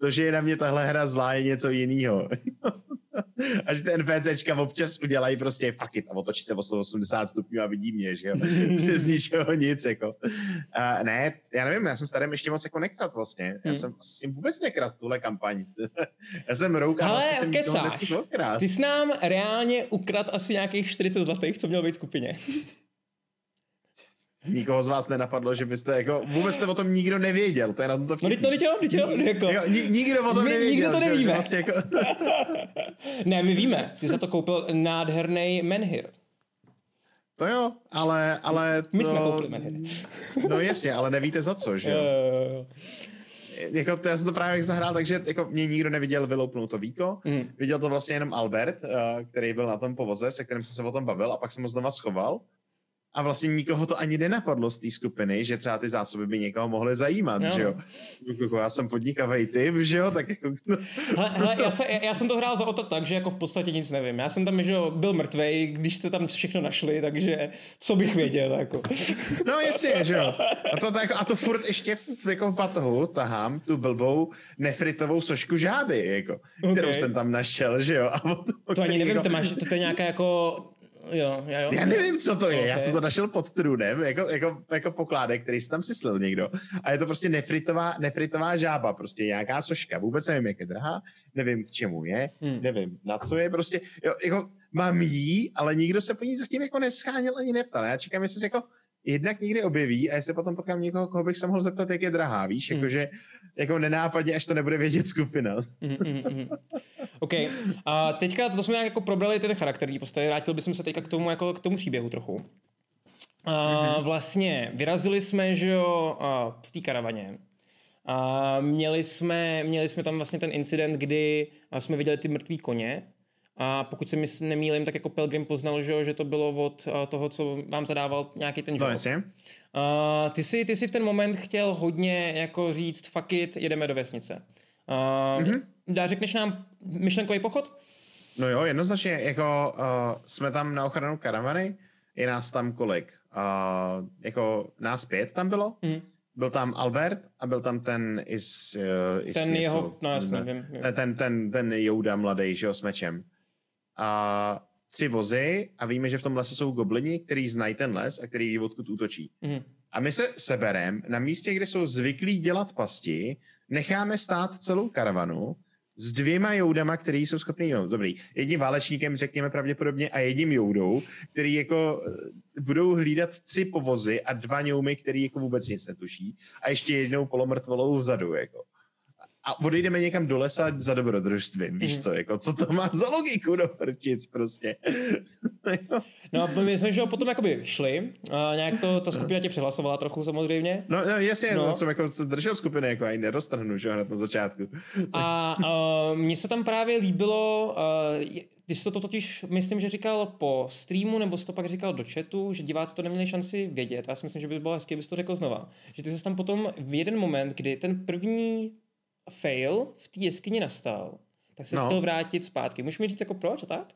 To, že je na mě tahle hra zlá, je něco jiného. a že ty NPCčka občas udělají prostě fuck it a otočí se o 180 stupňů a vidí mě, že jo. z ničeho nic, jako. Uh, ne, já nevím, já jsem starým ještě moc jako nekrat vlastně. Já hmm. jsem s tím vůbec nekrat tuhle kampaň. já jsem rouk a vlastně jsem kecáš. Ty jsi nám reálně ukrad asi nějakých 40 zlatých, co měl být v skupině. Nikoho z vás nenapadlo, že byste jako, vůbec jste o tom nikdo nevěděl, to je na tom to vtipný. No, to jo, jo, jako. jako nikdo o tom my, nevěděl. Nikdo to nevíme. Že, vlastně jako... ne, my víme, ty jsi to koupil nádherný menhir. To jo, ale, ale to... My jsme koupili menhir. no jasně, ale nevíte za co, že jo? Jako já jsem to právě zahrál, takže jako mě nikdo neviděl vyloupnout to víko. Mm. Viděl to vlastně jenom Albert, uh, který byl na tom povoze, se kterým jsem se o tom bavil a pak jsem ho znova schoval a vlastně nikoho to ani nenapadlo z té skupiny, že třeba ty zásoby by někoho mohly zajímat, no. že jo. Jako já jsem podnikavý typ, že jo, tak jako... No. Hele, hele, já, se, já, jsem to hrál za to tak, že jako v podstatě nic nevím. Já jsem tam, že jo, byl mrtvej, když jste tam všechno našli, takže co bych věděl, jako. No jasně, že jo. A to, tak, a to furt ještě v, jako v batohu tahám tu blbou nefritovou sošku žáby, jako, okay. kterou jsem tam našel, že jo. A to, to ani nevím, jako... to, máš, to je nějaká jako Jo, já, jo. já nevím, co to je. Okay. Já jsem to našel pod trůnem, jako, jako, jako pokládek, který si tam syslil někdo. A je to prostě nefritová, nefritová žába, prostě nějaká soška. Vůbec nevím, jak je drahá, nevím, k čemu je, hmm. nevím, na co je. Prostě, jo, jako, mám jí, ale nikdo se po ní zatím jako neschánil ani neptal. Já čekám, jestli se jako jednak někdy objeví a jestli potom potkám někoho, koho bych se mohl zeptat, jak je drahá, víš, hmm. jakože jako nenápadně, až to nebude vědět skupina. Mm, mm, mm. OK. A teďka to jsme nějak jako probrali ten charakter postavy, vrátil bychom se teďka k tomu, jako k tomu příběhu trochu. A mm-hmm. vlastně vyrazili jsme, že jo, v té karavaně. A měli jsme, měli jsme tam vlastně ten incident, kdy jsme viděli ty mrtvý koně a pokud se mi nemýlím, tak jako Pelgrim poznal, že, že to bylo od toho, co vám zadával nějaký ten job. No, Uh, ty, jsi, ty jsi v ten moment chtěl hodně jako říct fuck it, jedeme do vesnice. Uh, mm-hmm. Dá, řekneš nám myšlenkový pochod? No jo, jednoznačně, jako uh, jsme tam na ochranu karavany, je nás tam kolik? Uh, jako nás pět tam bylo? Mm. Byl tam Albert a byl tam ten is, uh, is ten něco, jeho, no jasně, vím, vím. Ten, ten, ten Jouda mladý, že jo, s mečem. A tři vozy a víme, že v tom lese jsou goblini, který znají ten les a který ví, odkud útočí. Mm. A my se seberem na místě, kde jsou zvyklí dělat pasti, necháme stát celou karavanu s dvěma joudama, který jsou schopný, no, dobrý, jedním válečníkem, řekněme pravděpodobně, a jedním joudou, který jako eh, budou hlídat tři povozy a dva ňoumy, který jako vůbec nic netuší a ještě jednou polomrtvolou vzadu, jako a odejdeme někam do lesa za dobrodružstvím, víš mm. co, jako co to má za logiku do prčic prostě. No a my jsme, že potom jakoby šli, a nějak to, ta skupina tě přihlasovala trochu samozřejmě. No, no jasně, No. jsem jako držel skupiny, jako ani neroztrhnu, že jo, hned na začátku. A uh, mně se tam právě líbilo, uh, ty jsi to totiž, myslím, že říkal po streamu, nebo jsi to pak říkal do chatu, že diváci to neměli šanci vědět. Já si myslím, že by bylo hezké, abys to řekl znova. Že ty jsi tam potom v jeden moment, kdy ten první fail v té jeskyni nastal, tak se no. No. chtěl vrátit zpátky. Můžeš mi říct jako proč a tak?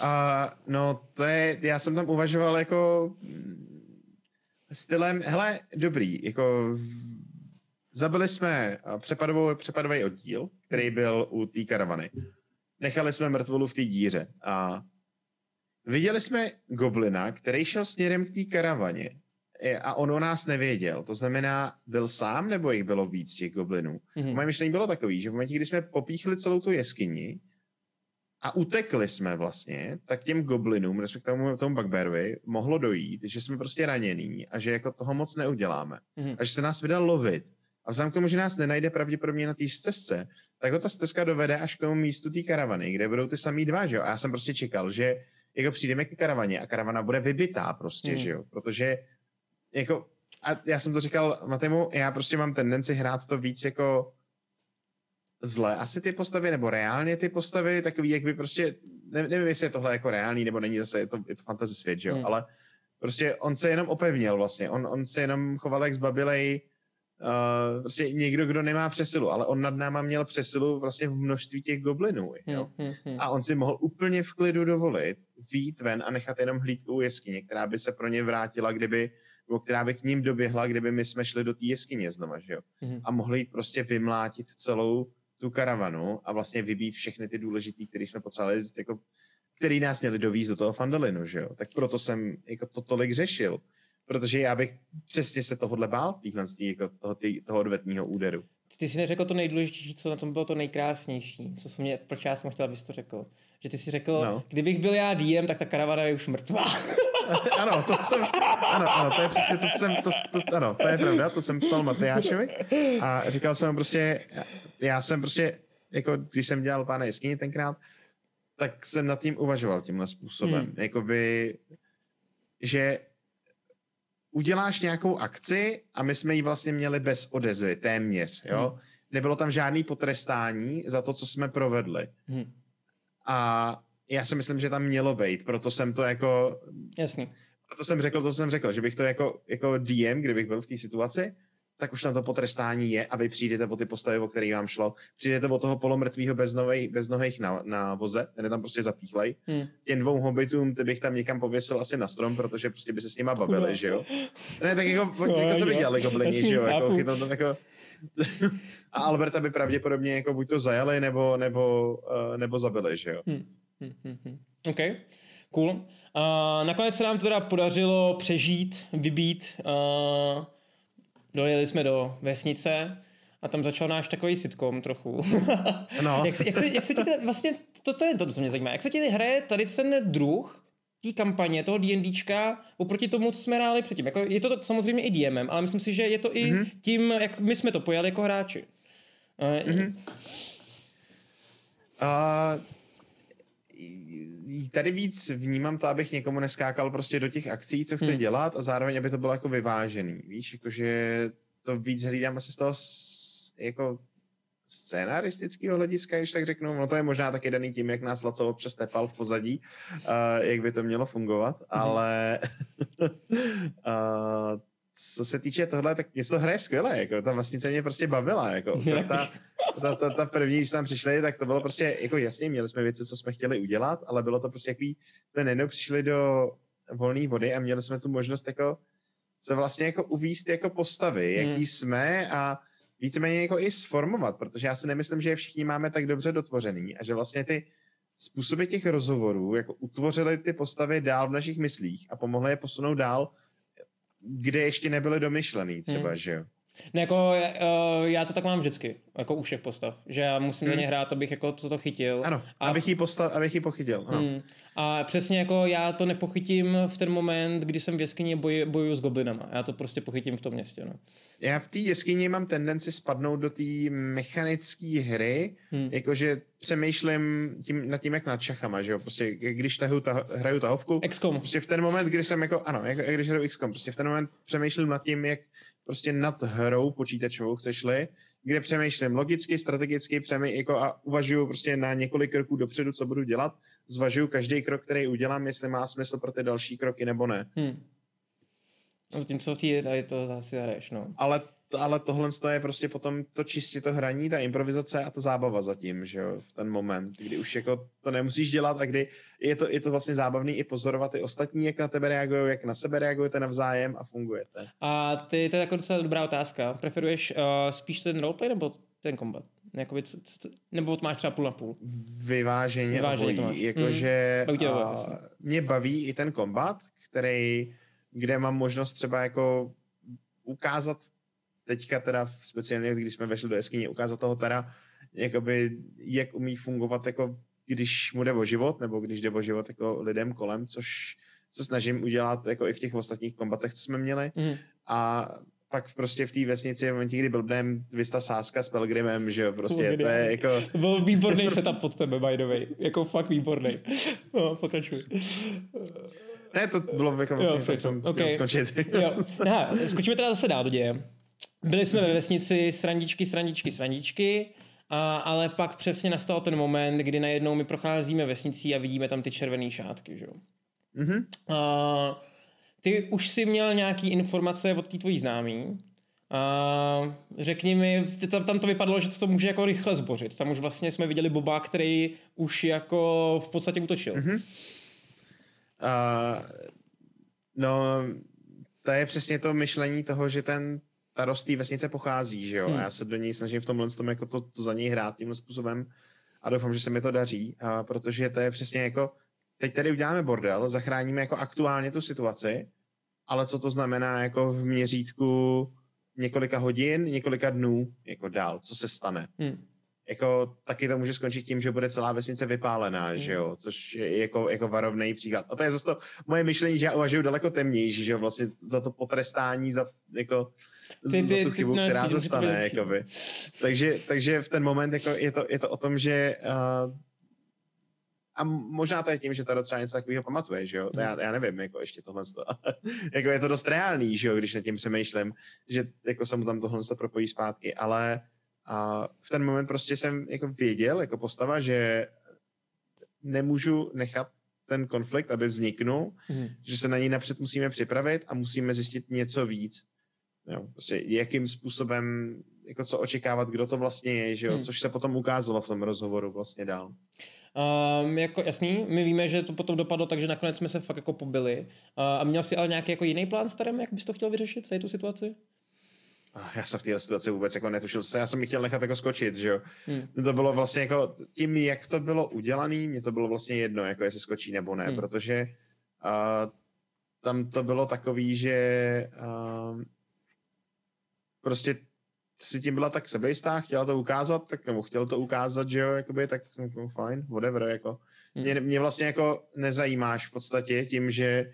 A no, to je, já jsem tam uvažoval jako stylem, hele, dobrý, jako zabili jsme přepadovou, přepadový oddíl, který byl u té karavany. Nechali jsme mrtvolu v té díře a viděli jsme goblina, který šel směrem k té karavaně a on o nás nevěděl. To znamená, byl sám nebo jich bylo víc těch goblinů? Mhm. Hmm. Moje myšlení bylo takový, že v momentě, kdy jsme popíchli celou tu jeskyni a utekli jsme vlastně, tak těm goblinům, respektive tomu, tomu bugbearovi, mohlo dojít, že jsme prostě ranění a že jako toho moc neuděláme. Mhm. A že se nás vydal lovit. A vzhledem k tomu, že nás nenajde pravděpodobně na té stezce, tak ho ta stezka dovede až k tomu místu té karavany, kde budou ty samý dva, že jo? A já jsem prostě čekal, že jako přijdeme ke karavaně a karavana bude vybitá prostě, Hmm. že jo? Protože jako, a já jsem to říkal Matemu, já prostě mám tendenci hrát to víc jako zle. Asi ty postavy, nebo reálně ty postavy, takový, jak by prostě, ne, nevím, jestli je tohle jako reálný, nebo není zase, je to, je to fantasy svět, že jo, Hmm. hmm. ale prostě on se jenom opevnil vlastně, on, on se jenom choval jak zbabilej, uh, prostě někdo, kdo nemá přesilu, ale on nad náma měl přesilu vlastně v množství těch goblinů, jo. Hm, hm, hm. A on si mohl úplně v klidu dovolit výjít ven a nechat jenom hlídku u jeskyně, která by se pro ně vrátila, kdyby, nebo která by k ním doběhla, kdyby my jsme šli do té jeskyně znova, že jo. Mhm. A mohli jít prostě vymlátit celou tu karavanu a vlastně vybít všechny ty důležitý, který jsme potřebovali, jako, který nás měli dovízt do toho Fandalinu, že jo. Tak proto jsem jako to tolik řešil, protože já bych přesně se tohohle bál, týhle, jako toho, tý, toho odvetního úderu. Ty jsi neřekl to nejdůležitější, co na tom bylo to nejkrásnější, co jsem mě, proč já jsem chtěl, abys to řekl. Že ty jsi řekl, no. Kdybych byl já DM, tak ta karavana je už mrtvá. ano, to jsem, ano, ano, to je přesně to, jsem, to, to, ano, to je pravda, to jsem psal Matyášovi a říkal jsem mu prostě, já jsem prostě, jako když jsem dělal pána jeskyni tenkrát, tak jsem nad tím uvažoval tímhle způsobem, Hmm. hmm. jakoby, že uděláš nějakou akci a my jsme ji vlastně měli bez odezvy, téměř, jo. Hmm. Nebylo tam žádný potrestání za to, co jsme provedli. Hm, A já si myslím, že tam mělo být, proto jsem to jako jasný. proto jsem řekl, to jsem řekl, že bych to jako, jako DM, kdybych byl v té situaci, tak už tam to potrestání je a vy přijdete o ty postavy, o který vám šlo. Přijdete o toho polomrtvého bez, novej, bez nohejch na, na voze, ten je tam prostě zapíchlej. Hm. Těm dvou hobbitům ty bych tam někam pověsil asi na strom, protože prostě by se s nima bavili, že jo. Ne, tak jako, No, jako co by dělali goblini, že jo, jako, chytnou tam jako... a Alberta by pravděpodobně jako buď to zajali, nebo, nebo, uh, nebo zabili, že jo. Hm, hm, hm, hm. OK, cool. Uh, nakonec se nám to teda podařilo přežít, vybít. Uh, dojeli jsme do vesnice a tam začal náš takový sitcom trochu. No. jak, se, jak, se, jak se ti ten, vlastně, to, to je to, co mě zajímá, jak se ti hraje tady ten druh té kampaně, toho D&Dčka, oproti tomu, co jsme hráli předtím. Jako, je to, to samozřejmě i DMem, ale myslím si, že je to i Mhm. mm-hmm. tím, jak my jsme to pojali jako hráči. Uh, mm-hmm. A tady víc vnímám to, abych někomu neskákal prostě do těch akcí, co chce Hmm. hmm. dělat a zároveň, aby to bylo jako vyvážený. Víš, jakože to víc hlídám asi z toho jako scénaristického hlediska, když tak řeknu. No to je možná taky daný tím, jak nás Laco občas tepal v pozadí, uh, jak by to mělo fungovat, Mhm. ale uh, co se týče tohle, tak to hraje skvěle, jako ta vesnice mě prostě bavila, jako ta, ta, ta, ta, první, když tam přišli, tak to bylo prostě, jako jasně, měli jsme věci, co jsme chtěli udělat, ale bylo to prostě jaký, jsme najednou přišli do volné vody a měli jsme tu možnost jako se vlastně jako uvíst jako postavy, Hmm. jaký jsme a víceméně jako i sformovat, protože já si nemyslím, že je všichni máme tak dobře dotvořený a že vlastně ty způsoby těch rozhovorů jako utvořily ty postavy dál v našich myslích a pomohly je posunout dál, kde ještě nebyly domyšlený třeba, Hmm. že jo. Ne, jako uh, já to tak mám vždycky, jako u všech postav, že já musím hmm. za ně hrát, abych jako to, to chytil. Ano, a... abych ji postav, abych ji pochytil. Ano. Hmm. A přesně jako já to nepochytím v ten moment, kdy jsem v jeskyni boj, bojuju s goblinama. Já to prostě pochytím v tom městě. No. Já v té jeskyni mám tendenci spadnout do té mechanické hry, hmm. jakože přemýšlím tím, nad tím, jak nad šachama, že jo, prostě když tahu, ta, hraju tahovku, XCOM. prostě v ten moment, kdy jsem jako, ano, jak, když hraju XCOM, prostě v ten moment přemýšlím nad tím, jak prostě nad hrou počítačovou chceš-li, kde přemýšlím logicky, strategicky, přemý, jako a uvažuju prostě na několik kroků dopředu, co budu dělat, zvažuju každý krok, který udělám, jestli má smysl pro ty další kroky nebo ne. Hmm. Zatímco v té je to zase hraješ, no. Ale ale tohle je prostě potom to čistě to hraní, ta improvizace a ta zábava zatím, že jo, v ten moment, kdy už jako to nemusíš dělat a kdy je to, je to vlastně zábavný i pozorovat i ostatní, jak na tebe reagují, jak na sebe reagujete navzájem a fungujete. A ty, to je jako docela dobrá otázka. Preferuješ uh, spíš ten roleplay nebo ten combat? Jakoby, c, c, nebo máš třeba půl na půl? Vyváženě, Vyváženě obojí. Jakože mm. uh, mě baví i ten kombat, který, kde mám možnost třeba jako ukázat teďka teda speciálně, když jsme vešli do jeskyně, ukázat toho teda, jakoby, jak umí fungovat, jako když mu jde o život, nebo když jde o život jako lidem kolem, což se snažím udělat jako i v těch ostatních kombatech, co jsme měli. Mm. A pak prostě v té vesnici, v momentě, kdy blbnem Vista Sáska s Pelgrimem, že jo, prostě to je jako... To byl výborný setup pod tebe, by the way. Jako fakt výborný. No, pokračuj. Ne, to bylo jako vlastně jo, okay. skončit. jo. Aha, skočíme teda zase dál do děje. Byli jsme ve vesnici srandičky, srandičky, srandičky, a, ale pak přesně nastal ten moment, kdy najednou my procházíme vesnicí a vidíme tam ty červené šátky, že jo. Mm-hmm. A, ty už si měl nějaký informace od té tvojí známý. A řekni mi, tam, tam to vypadalo, že to může jako rychle zbořit. Tam už vlastně jsme viděli Boba, který už jako v podstatě útočil. Mm-hmm. Uh, no, to je přesně to myšlení toho, že ten ta rost té vesnice pochází, že jo? Hmm. A já se do něj snažím v tomhle tom jako to, to za něj hrát tímhle způsobem a doufám, že se mi to daří, a protože to je přesně jako, teď tady uděláme bordel, zachráníme jako aktuálně tu situaci, ale co to znamená jako v měřítku několika hodin, několika dnů, jako dál, co se stane. Hmm. Jako taky to může skončit tím, že bude celá vesnice vypálená, hmm. že jo, což je jako, jako varovný příklad. A to je zase to moje myšlení, že já uvažuji daleko temnější, že jo, vlastně za to potrestání, za jako ty, ty, za tu chybu, ty, která se stane. Jakoby. Takže, takže v ten moment jako je, to, je to o tom, že uh, a možná to je tím, že ta třeba něco takového pamatuje, že jo? Hmm. Já, já nevím, jako ještě tohle. jako je to dost reálný, že jo, když nad tím přemýšlím, že jako se mu tam tohle propojí zpátky, ale a v ten moment prostě jsem jako věděl, jako postava, že nemůžu nechat ten konflikt, aby vzniknul, hmm. že se na něj napřed musíme připravit a musíme zjistit něco víc. Jo, prostě jakým způsobem, jako co očekávat, kdo to vlastně je, že jo? Hmm. což se potom ukázalo v tom rozhovoru vlastně dál. Um, jako jasný, my víme, že to potom dopadlo, takže nakonec jsme se fakt jako pobili. Uh, a měl jsi ale nějaký jako jiný plán starém, jak bys to chtěl vyřešit, tady tu situaci? Já jsem v této situaci vůbec jako netušil, já jsem mi chtěl nechat jako skočit, že jo. Hmm. To bylo vlastně jako, tím, jak to bylo udělané, mě to bylo vlastně jedno, jako jestli skočí nebo ne, hmm. protože uh, tam to bylo takový, že uh, prostě si tím byla tak sebejistá, chtěla to ukázat, tak nebo chtěl to ukázat, že jo, jakoby, tak jako, fajn, whatever, jako. Hmm. Mě, mě vlastně jako nezajímáš v podstatě tím, že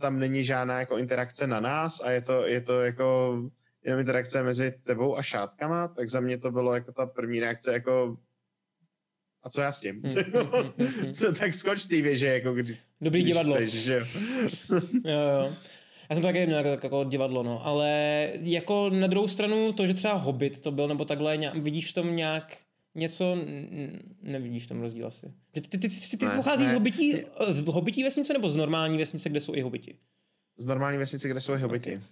tam není žádná jako interakce na nás a je to, je to jako jenom interakce mezi tebou a šátkama, tak za mě to bylo jako ta první reakce jako a co já s tím? Hmm, hmm, hmm. tak skoč z té věže, jako kdy, Dobrý když divadlo. Chceš, že jo. jo, jo. Já jsem taky měl jako, jako divadlo, no, ale jako na druhou stranu to, že třeba Hobbit to byl, nebo takhle, nějak, vidíš v tom nějak něco, nevidíš v tom rozdíl asi. Ty, ty, ty, ty, ty ne, pocházíš ne. z hobití, z hobití vesnice nebo z normální vesnice, kde jsou i hobiti? Z normální vesnice, kde jsou i hobiti. Okay.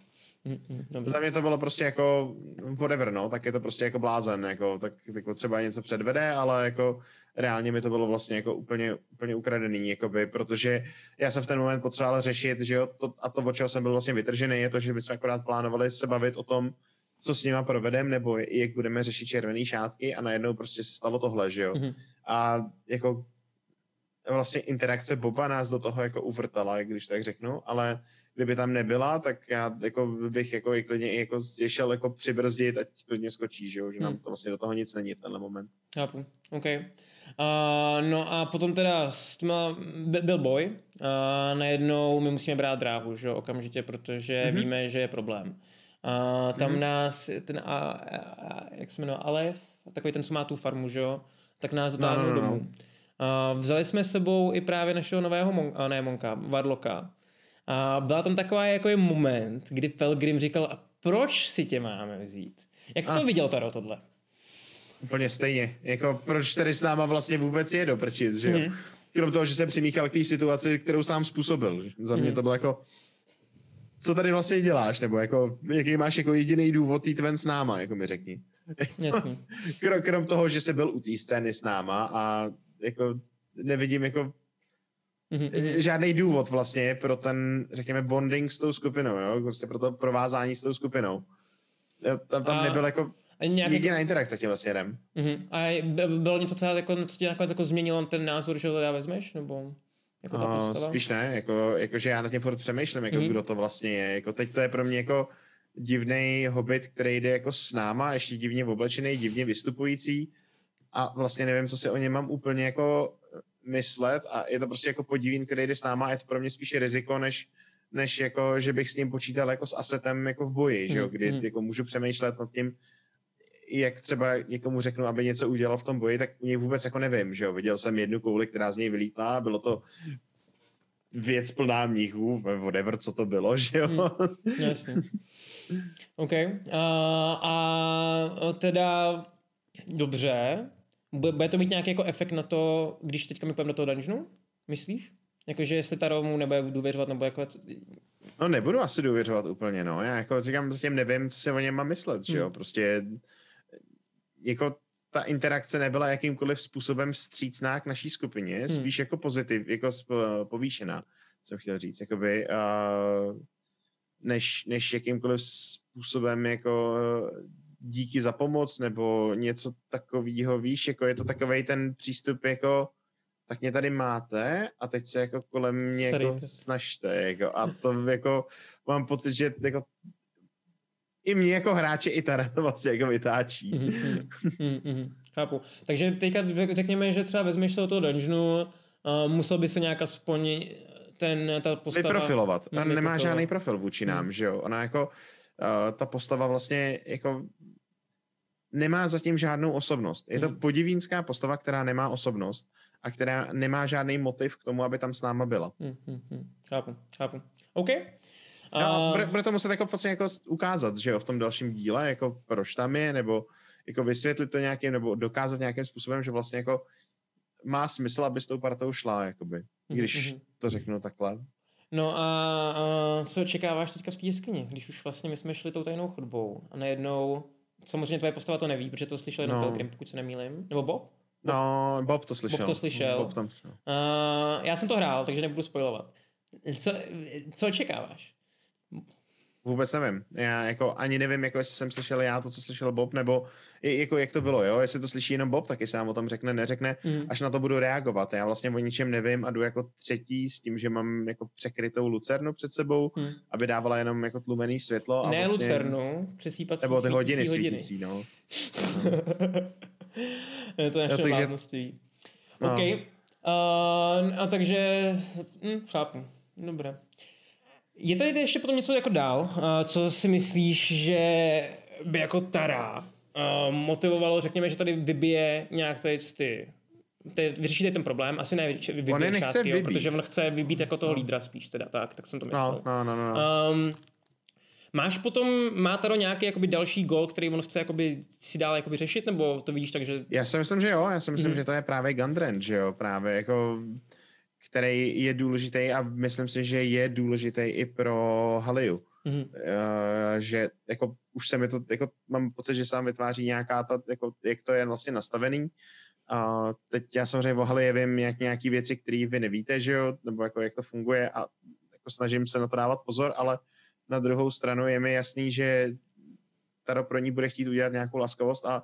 Mm, Za mě to bylo prostě jako whatever, no, tak je to prostě jako blázen, jako, tak jako třeba něco předvede, ale jako reálně mi to bylo vlastně jako úplně, úplně ukradený, jakoby, protože já jsem v ten moment potřeboval řešit, že jo, to, a to, od čeho jsem byl vlastně vytržený, je to, že bychom akorát plánovali se bavit o tom, co s nima provedem, nebo jak budeme řešit červený šátky a najednou prostě se stalo tohle, že jo. Mm-hmm. A jako vlastně interakce Boba nás do toho jako uvrtala, když tak řeknu, ale kdyby tam nebyla, tak já jako bych jako i klidně i jako šel jako přibrzdit, ať klidně skočí, že, jo? že nám Hmm. to vlastně do toho nic není v tenhle moment. Chápu, OK. Uh, no a potom teda by- byl boj. Uh, najednou my musíme brát dráhu, že jo, okamžitě, protože Mhm. mm-hmm. víme, že je problém. Uh, tam Mhm. mm-hmm. nás ten, a, a, a, jak se jmenuje, Alef, takový ten, co má tu farmu, že jo, tak nás dotáhnul no, no, no. domů. Uh, vzali jsme s sebou i právě našeho nového mon, ne monka, Varloka. A byla tam taková jako je moment, kdy Pelgrim říkal, a proč si tě máme vzít? Jak jsi A. to viděl, Taro, tohle? Úplně stejně. Jako proč tady s náma vlastně vůbec je do prčic, že jo? Mhm. Krom toho, že se přimíchal k té situaci, kterou sám způsobil. Za mě Mhm. to bylo jako, co tady vlastně děláš, nebo jako, jaký máš jako jediný důvod jít ven s náma, jako mi řekni. Krom, krom toho, že jsi byl u té scény s náma a jako nevidím jako Mhm, mhm. žádný důvod vlastně pro ten, řekněme, bonding s tou skupinou, jo? Prostě pro to provázání s tou skupinou. Tam, tam A nebyl jako A nějak jediná interakce tímhle směrem. Mhm. A by- bylo něco, co, jako, co tě nakonec jako změnilo ten názor, že ho teda vezmeš? Nebo jako ta postava? spíš ne, jako, jako, že já nad tím furt přemýšlím, jako Mhm. kdo to vlastně je. Jako teď to je pro mě jako divný hobit, který jde jako s náma, ještě divně oblečený, divně vystupující a vlastně nevím, co si o něm mám úplně jako myslet a je to prostě jako podivín, který jde s náma a je to pro mě spíše riziko, než, než jako, že bych s ním počítal jako s asetem jako v boji, že jo, Mhm, kdy mhm. jako můžu přemýšlet nad tím, jak třeba někomu řeknu, aby něco udělal v tom boji, tak u něj vůbec jako nevím, že jo. Viděl jsem jednu kouli, která z něj vylítla, bylo to věc plná mnichů, whatever, co to bylo, že jo. Hmm. Jasně. OK. Uh, a teda dobře. Bude, to mít nějaký jako efekt na to, když teďka my půjdeme do toho dungeonu? Myslíš? Jakože jestli ta mu nebude důvěřovat, nebo jako... No nebudu asi důvěřovat úplně, no. Já jako říkám, zatím nevím, co se o něm mám myslet, že jo. Hmm. Prostě jako ta interakce nebyla jakýmkoliv způsobem vstřícná k naší skupině, spíš jako pozitiv, jako sp- povýšená, jsem chtěl říct, jakoby, uh, než, než jakýmkoliv způsobem jako uh, díky za pomoc nebo něco takového, víš, jako je to takovej ten přístup jako tak mě tady máte a teď se jako kolem mě jako snažte, jako, a to jako mám pocit, že jako i mě jako hráče i Tara to vlastně jako vytáčí. Mhm, mhm, mhm, mhm. Chápu. Takže teďka řekněme, že třeba vezmeš se do toho dungeonu, uh, musel by se nějak aspoň ten, ta postava... Vyprofilovat. A nemá žádný profil vůči nám, Hmm. že jo. Ona jako, uh, ta postava vlastně jako nemá zatím žádnou osobnost. Je to Hmm. podivínská postava, která nemá osobnost a která nemá žádný motiv k tomu, aby tam s náma byla. Mhm, mhm. Chápu, chápu. OK. No, a A- bude, bude to muset jako vlastně jako ukázat, že jo, v tom dalším díle, jako proč tam je, nebo jako vysvětlit to nějakým, nebo dokázat nějakým způsobem, že vlastně jako má smysl, aby s tou partou šla, jakoby, když Mhm. to řeknu takhle. No a, a co očekáváš teďka v té jeskyni, když už vlastně my jsme šli tou tajnou chodbou a najednou, samozřejmě tvoje postava to neví, protože to slyšel jenom No. Pilgrim, pokud se nemýlim, nebo Bob? No, Bob to slyšel. to slyšel. Bob tam, no. Uh, já jsem to hrál, takže nebudu spojovat. Co, co očekáváš? Vůbec nevím. Já jako ani nevím, jako jestli jsem slyšel já to, co slyšel Bob, nebo jako jak to bylo, jo? Jestli to slyší jenom Bob, tak jestli nám o tom řekne, neřekne, Mm. až na to budu reagovat. Já vlastně o ničem nevím a jdu jako třetí s tím, že mám jako překrytou lucernu před sebou, Hmm. aby dávala jenom jako tlumený světlo. A Ne vlastně, Lucernu, přesýpací Nebo ty hodiny svítící svítící, no. je to naše takže- bláznovství. No. OK. Uh, a takže, hm, chápu. Dobré. Je tady ještě potom něco jako dál, uh, co si myslíš, že by jako Tara uh, motivovalo, řekněme, že tady vybije nějak tady ty ty, vyřešíte ten problém, asi ne On je nechce šátky, jo, vybít. protože on chce vybít jako toho lídra spíš teda, tak, tak jsem to myslel. No, no, no, no. no. Um, máš potom, má Taro nějaký jakoby další gol, který on chce jakoby si dál jakoby řešit, nebo to vidíš tak, že... Já si myslím, že jo, já si myslím, Mhm. že to je právě Gundren, že jo, právě jako který je důležitý a myslím si, že je důležitý i pro Haliu. Mhm. Uh, že jako už se mi to, jako mám pocit, že se tam vytváří nějaká ta, jako, jak to je vlastně nastavený. A teď já samozřejmě o Halie vím jak nějaký věci, které vy nevíte, že jo, nebo jako jak to funguje a jako snažím se na to dávat pozor, ale na druhou stranu je mi jasný, že Taro pro ní bude chtít udělat nějakou laskavost a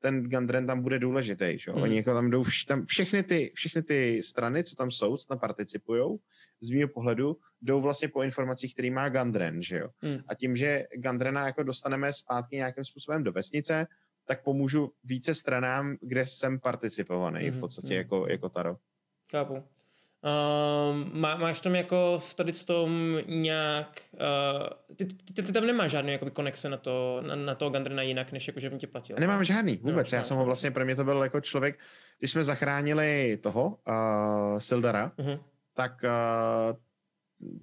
ten Gandren tam bude důležitý. Že? Hmm. Oni jako tam jdou, vš, tam všechny ty, všechny ty strany, co tam jsou, co tam participují, z mého pohledu, jdou vlastně po informacích, který má Gandren. Že jo? Hmm. A tím, že Gandrena jako dostaneme zpátky nějakým způsobem do vesnice, tak pomůžu více stranám, kde jsem participovaný v Mhm, podstatě mhm. jako, jako Taro. Chápu. Um, má, máš tam jako v tady s tom nějak, uh, ty, ty, ty, tam nemáš žádný jakoby konexe na to, na, na toho Gandrina jinak, než jako, že on tě platil. Nemám žádný, vůbec. Nemáš, Já jsem ho vlastně, pro mě to byl jako člověk, když jsme zachránili toho, uh, Sildara, Uh-huh. tak uh,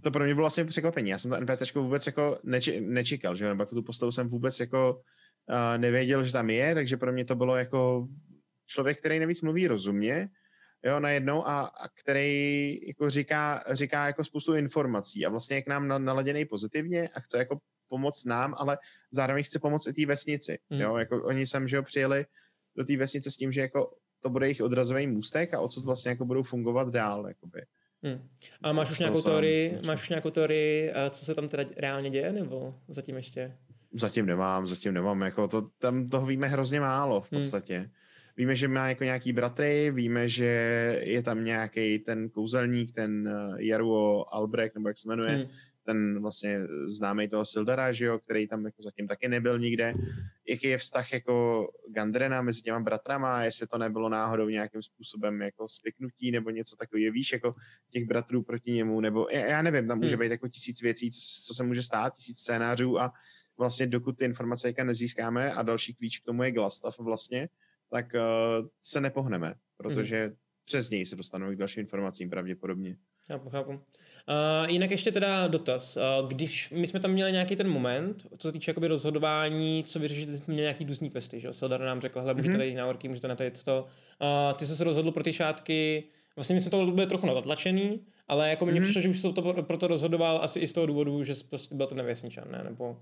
to pro mě bylo vlastně překvapení. Já jsem to NPCčko vůbec jako neči, nečekal, že jo? nebo jako tu postavu jsem vůbec jako uh, nevěděl, že tam je, takže pro mě to bylo jako člověk, který navíc mluví rozumně, jo, najednou a, a který jako říká, říká jako spoustu informací a vlastně je k nám na- naladěný pozitivně a chce jako pomoct nám, ale zároveň chce pomoct i té vesnici, Hmm. jo, jako oni sem, že jo, přijeli do té vesnice s tím, že jako to bude jejich odrazový můstek a odsud vlastně jako budou fungovat dál, jakoby. Hmm. A máš už nějakou teorii, máš už nějakou teorii, co se tam teda reálně děje, nebo zatím ještě? Zatím nemám, zatím nemám, jako to, tam toho víme hrozně málo v Hmm. Víme, že má jako nějaký bratry, víme, že je tam nějaký ten kouzelník, ten uh, Jaruo Albrecht, nebo jak se jmenuje, Hmm. ten vlastně známý toho Sildara, že jo, který tam jako zatím taky nebyl nikde. Jaký je vztah jako Gandrena mezi těma bratrama, jestli to nebylo náhodou nějakým způsobem jako spiknutí nebo něco takového, víš, jako těch bratrů proti němu, nebo já, nevím, tam může Hmm. být jako tisíc věcí, co, co se může stát, tisíc scénářů a vlastně dokud ty informace nezískáme a další klíč k tomu je Glastav vlastně, tak uh, se nepohneme, protože přes něj se dostaneme k dalším informacím pravděpodobně. Chápu, chápu. Uh, jinak ještě teda dotaz. Uh, když my jsme tam měli nějaký ten moment, co se týče jakoby rozhodování, co vyřešit, jsme měli nějaký duzní questy, že jo? Sildar nám řekl, hele, můžete Mhm. tady na orky, můžete na tady to. Uh, ty jsi se rozhodl pro ty šátky, vlastně my jsme to byli trochu natlačený, ale jako mně Mhm. přišlo, že už se to proto rozhodoval asi i z toho důvodu, že prostě byl ten nevěsničan, ne? Nebo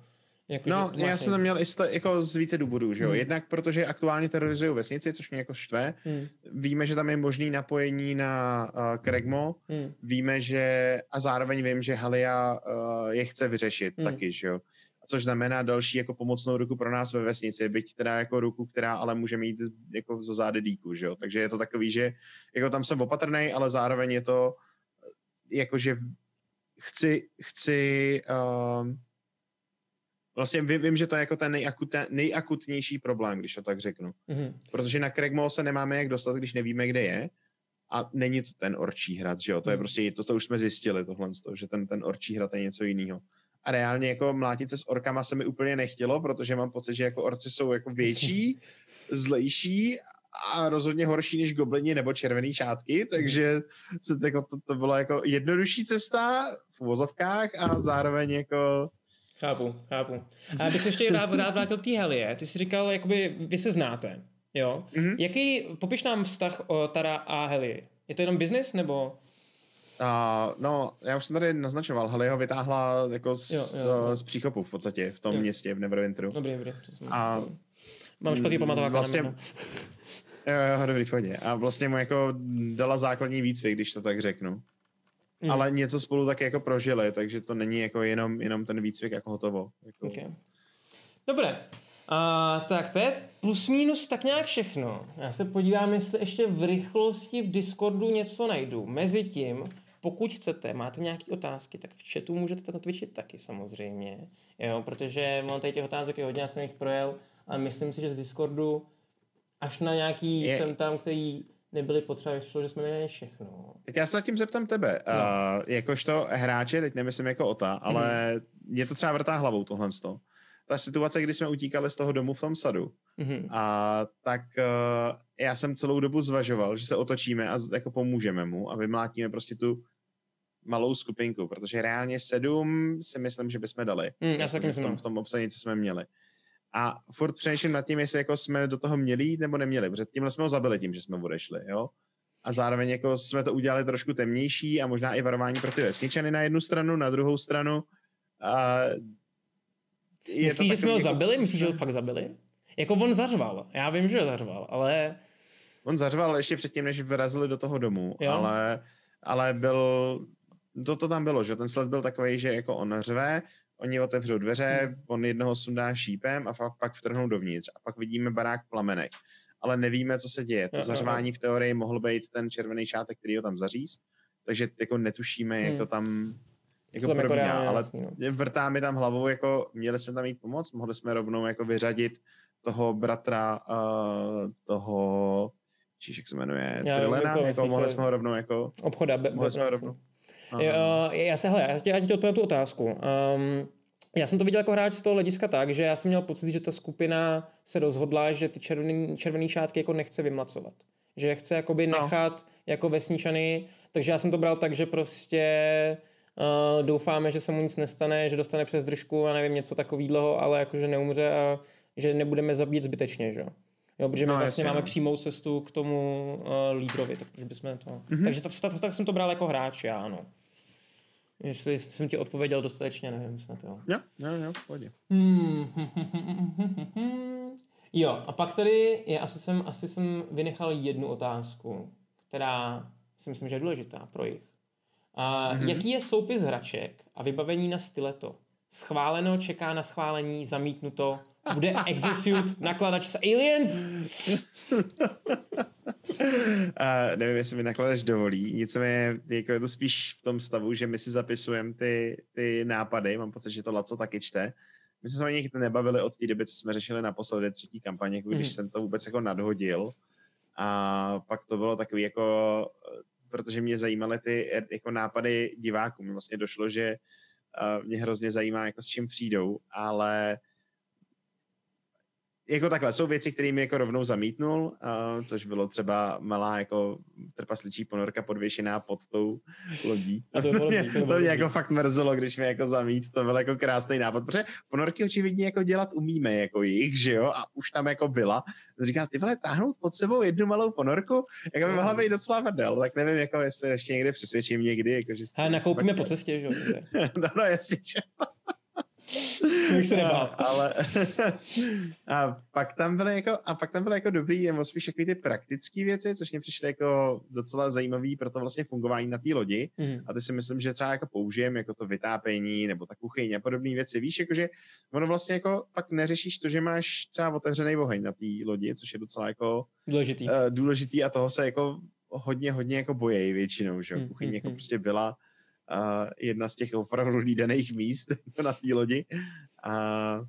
jako, No, že já jsem tam měl i z, to- jako z více důvodů, že jo. Hmm. Jednak protože aktuálně terorizují vesnici, což mě jako štve. Hmm, Víme, že tam je možný napojení na uh, Kregmo. hmm, Víme, že a zároveň vím, že Halia uh, je chce vyřešit Hmm. taky, že jo. Což znamená další jako pomocnou ruku pro nás ve vesnici, byť teda jako ruku, která ale může mít jako za zády díku, že jo. Takže je to takový, že jako tam jsem opatrný, ale zároveň je to eh, jako, že chci, chci uh, vlastně vím, vím, že to je jako ten nejakute, nejakutnější problém, když to tak řeknu. hmm. Protože na Kregmo se nemáme jak dostat, když nevíme, kde je. A není to ten orčí hrad, že jo? To je Hmm. prostě, to, to už jsme zjistili, tohle, že ten, ten orčí hrad je něco jiného. A reálně jako mlátit se s orkama se mi úplně nechtělo, protože mám pocit, že jako orci jsou jako větší, zlejší a rozhodně horší než goblini nebo červený šátky, takže se to, jako, to, to byla jako jednodušší cesta v uvozovkách a zároveň jako Chápu, chápu. A bych se ještě rád, rád vrátil k té Helie. Ty jsi říkal, jakoby vy se znáte, jo? Mhm. Jaký, popiš nám vztah o Tara a Heli. Je to jenom business, nebo? Uh, no, já už jsem tady naznačoval, Heli ho vytáhla jako z, Jo, jo, jo. z příkopu v podstatě, v tom Jo. městě, v Neverwinteru. Dobrý, dobrý. A- Mám špatný pamatovák. Vlastně- Jo, jo, dobrý, v pohodě. A vlastně mu jako dala základní výcvik, když to tak řeknu. Mhm. Ale něco spolu taky jako prožili, takže to není jako jenom, jenom ten výcvik jako hotovo. Jako, Okay. Dobré. A, tak to je plus minus tak nějak všechno. Já se podívám, jestli ještě v rychlosti v Discordu něco najdu. Mezitím, pokud chcete, máte nějaké otázky, tak v chatu můžete na Twitchi taky samozřejmě. Jo, protože mám tady těch otázek je hodně, já jsem jich projel, ale myslím si, že z Discordu až na nějaký je... jsem tam, který nebyly potřeba, šlo, že jsme měli všechno. Tak já se zatím zeptám tebe. No. Uh, jakožto hráče, teď nemyslím jako Ota, ale Mhm. mě to třeba vrtá hlavou tohle. Ta situace, kdy jsme utíkali z toho domu v tom sadu, Mhm. A tak uh, já jsem celou dobu zvažoval, že se otočíme a z- jako pomůžeme mu a vymlátíme prostě tu malou skupinku, protože reálně sedm si myslím, že bychom dali. Mm, já si taky Jakože myslím, v tom, v tom obsadě, co jsme měli. A furt přemýšlím nad tím, jestli jako jsme do toho měli jít nebo neměli, protože tímhle jsme ho zabili tím, že jsme odešli, jo. A zároveň jako jsme to udělali trošku temnější a možná i varování pro ty vesničany na jednu stranu, na druhou stranu. A je Myslíš, že jsme ho jako- zabili? Myslíš, že ho fakt zabili? Jako on zařval. Já vím, že ho zařval, ale... On zařval ještě předtím, než vyrazili do toho domu, Jo. ale, ale byl, to, to tam bylo, že ten sled byl takový, že jako on řve, oni otevřou dveře, on jednoho sundá šípem a pak, pak vtrhnou dovnitř a pak vidíme barák v plamenech. Ale nevíme, co se děje. To zařvání v teorii mohl být ten červený šátek, který ho tam zaříz, takže jako netušíme, jak Hmm. to tam jako jako probíhá, reálně ale jasný, no. vrtá mi tam hlavou, jako měli jsme tam jít pomoct, mohli jsme rovnou jako vyřadit toho bratra uh, toho, čiž jak se jmenuje, Já Trilena, jako jako mohli to- jsme ho rovnou jako, Obchoda. Be, mohli jsme ho be, rovnou. Aha. Jo, já se, hele, já ti, já ti odpovím tu otázku. Um, já jsem to viděl jako hráč z toho hlediska tak, že já jsem měl pocit, že ta skupina se rozhodla, že ty červený, červený šátky jako nechce vymlacovat. Že je chce jakoby No. nechat jako vesničany, takže já jsem to bral tak, že prostě uh, doufáme, že se mu nic nestane, že dostane přes držku a nevím, něco takového, ale jakože neumře a že nebudeme zabít zbytečně, že jo. Protože my No, vlastně jasně, máme no. přímou cestu k tomu uh, lídrovi, tak proč bychom to... Mhm. Mm-hmm. Takže tak, tak, tak, jsem to bral jako hráč, já ano. Jestli, jsem ti odpověděl dostatečně, nevím, snad jo. Jo, jo, jo, v pohodě. Hmm. Jo, a pak tady, je, asi, jsem, asi jsem vynechal jednu otázku, která si myslím, že je důležitá pro jich. A mm-hmm. Jaký je soupis hraček a vybavení na styleto? Schváleno, čeká na schválení, zamítnuto, bude execute, nakladač s aliens? A nevím, jestli mi nakladač dovolí, nicméně jako je to spíš v tom stavu, že my si zapisujeme ty, ty nápady, mám pocit, že to Laco taky čte. My jsme se o nich nebavili od té doby, co jsme řešili naposledy třetí kampaně, jako když Mhm. jsem to vůbec jako nadhodil. A pak to bylo takový jako, protože mě zajímaly ty jako nápady diváků. Mně vlastně došlo, že mě hrozně zajímá, jako s čím přijdou, ale jako takhle, jsou věci, které mi jako rovnou zamítnul, uh, což bylo třeba malá jako trpasličí ponorka podvěšená pod tou lodí. A to bylo mě, to bylo to mě jako fakt mrzelo, když mi jako zamít, to byl jako krásný nápad, protože ponorky očividně jako dělat umíme jako jich, že jo, a už tam jako byla. Říká, ty vole, táhnout pod sebou jednu malou ponorku, jako by mohla být docela vrdel, tak nevím, jako jestli ještě někdy přesvědčím někdy, jako, že... Ale nakoupíme po cestě, že jo? no, no, jasně, že Bych se nebál. ale a pak tam byly jako, a pak tam byly jako dobrý, nebo spíš takový ty praktické věci, což mě přišly jako docela zajímavý pro to vlastně fungování na té lodi. Mhm. A ty si myslím, že třeba jako použijem jako to vytápění nebo ta kuchyň a podobné věci. Víš, jakože ono vlastně jako pak neřešíš to, že máš třeba otevřený oheň na té lodi, což je docela jako Důležitý. uh, důležitý a toho se jako hodně, hodně jako bojejí většinou, že. Hmm, Kuchyň hmm, jako hmm. prostě byla uh, jedna z těch opravdu lídaných míst na té lodi. A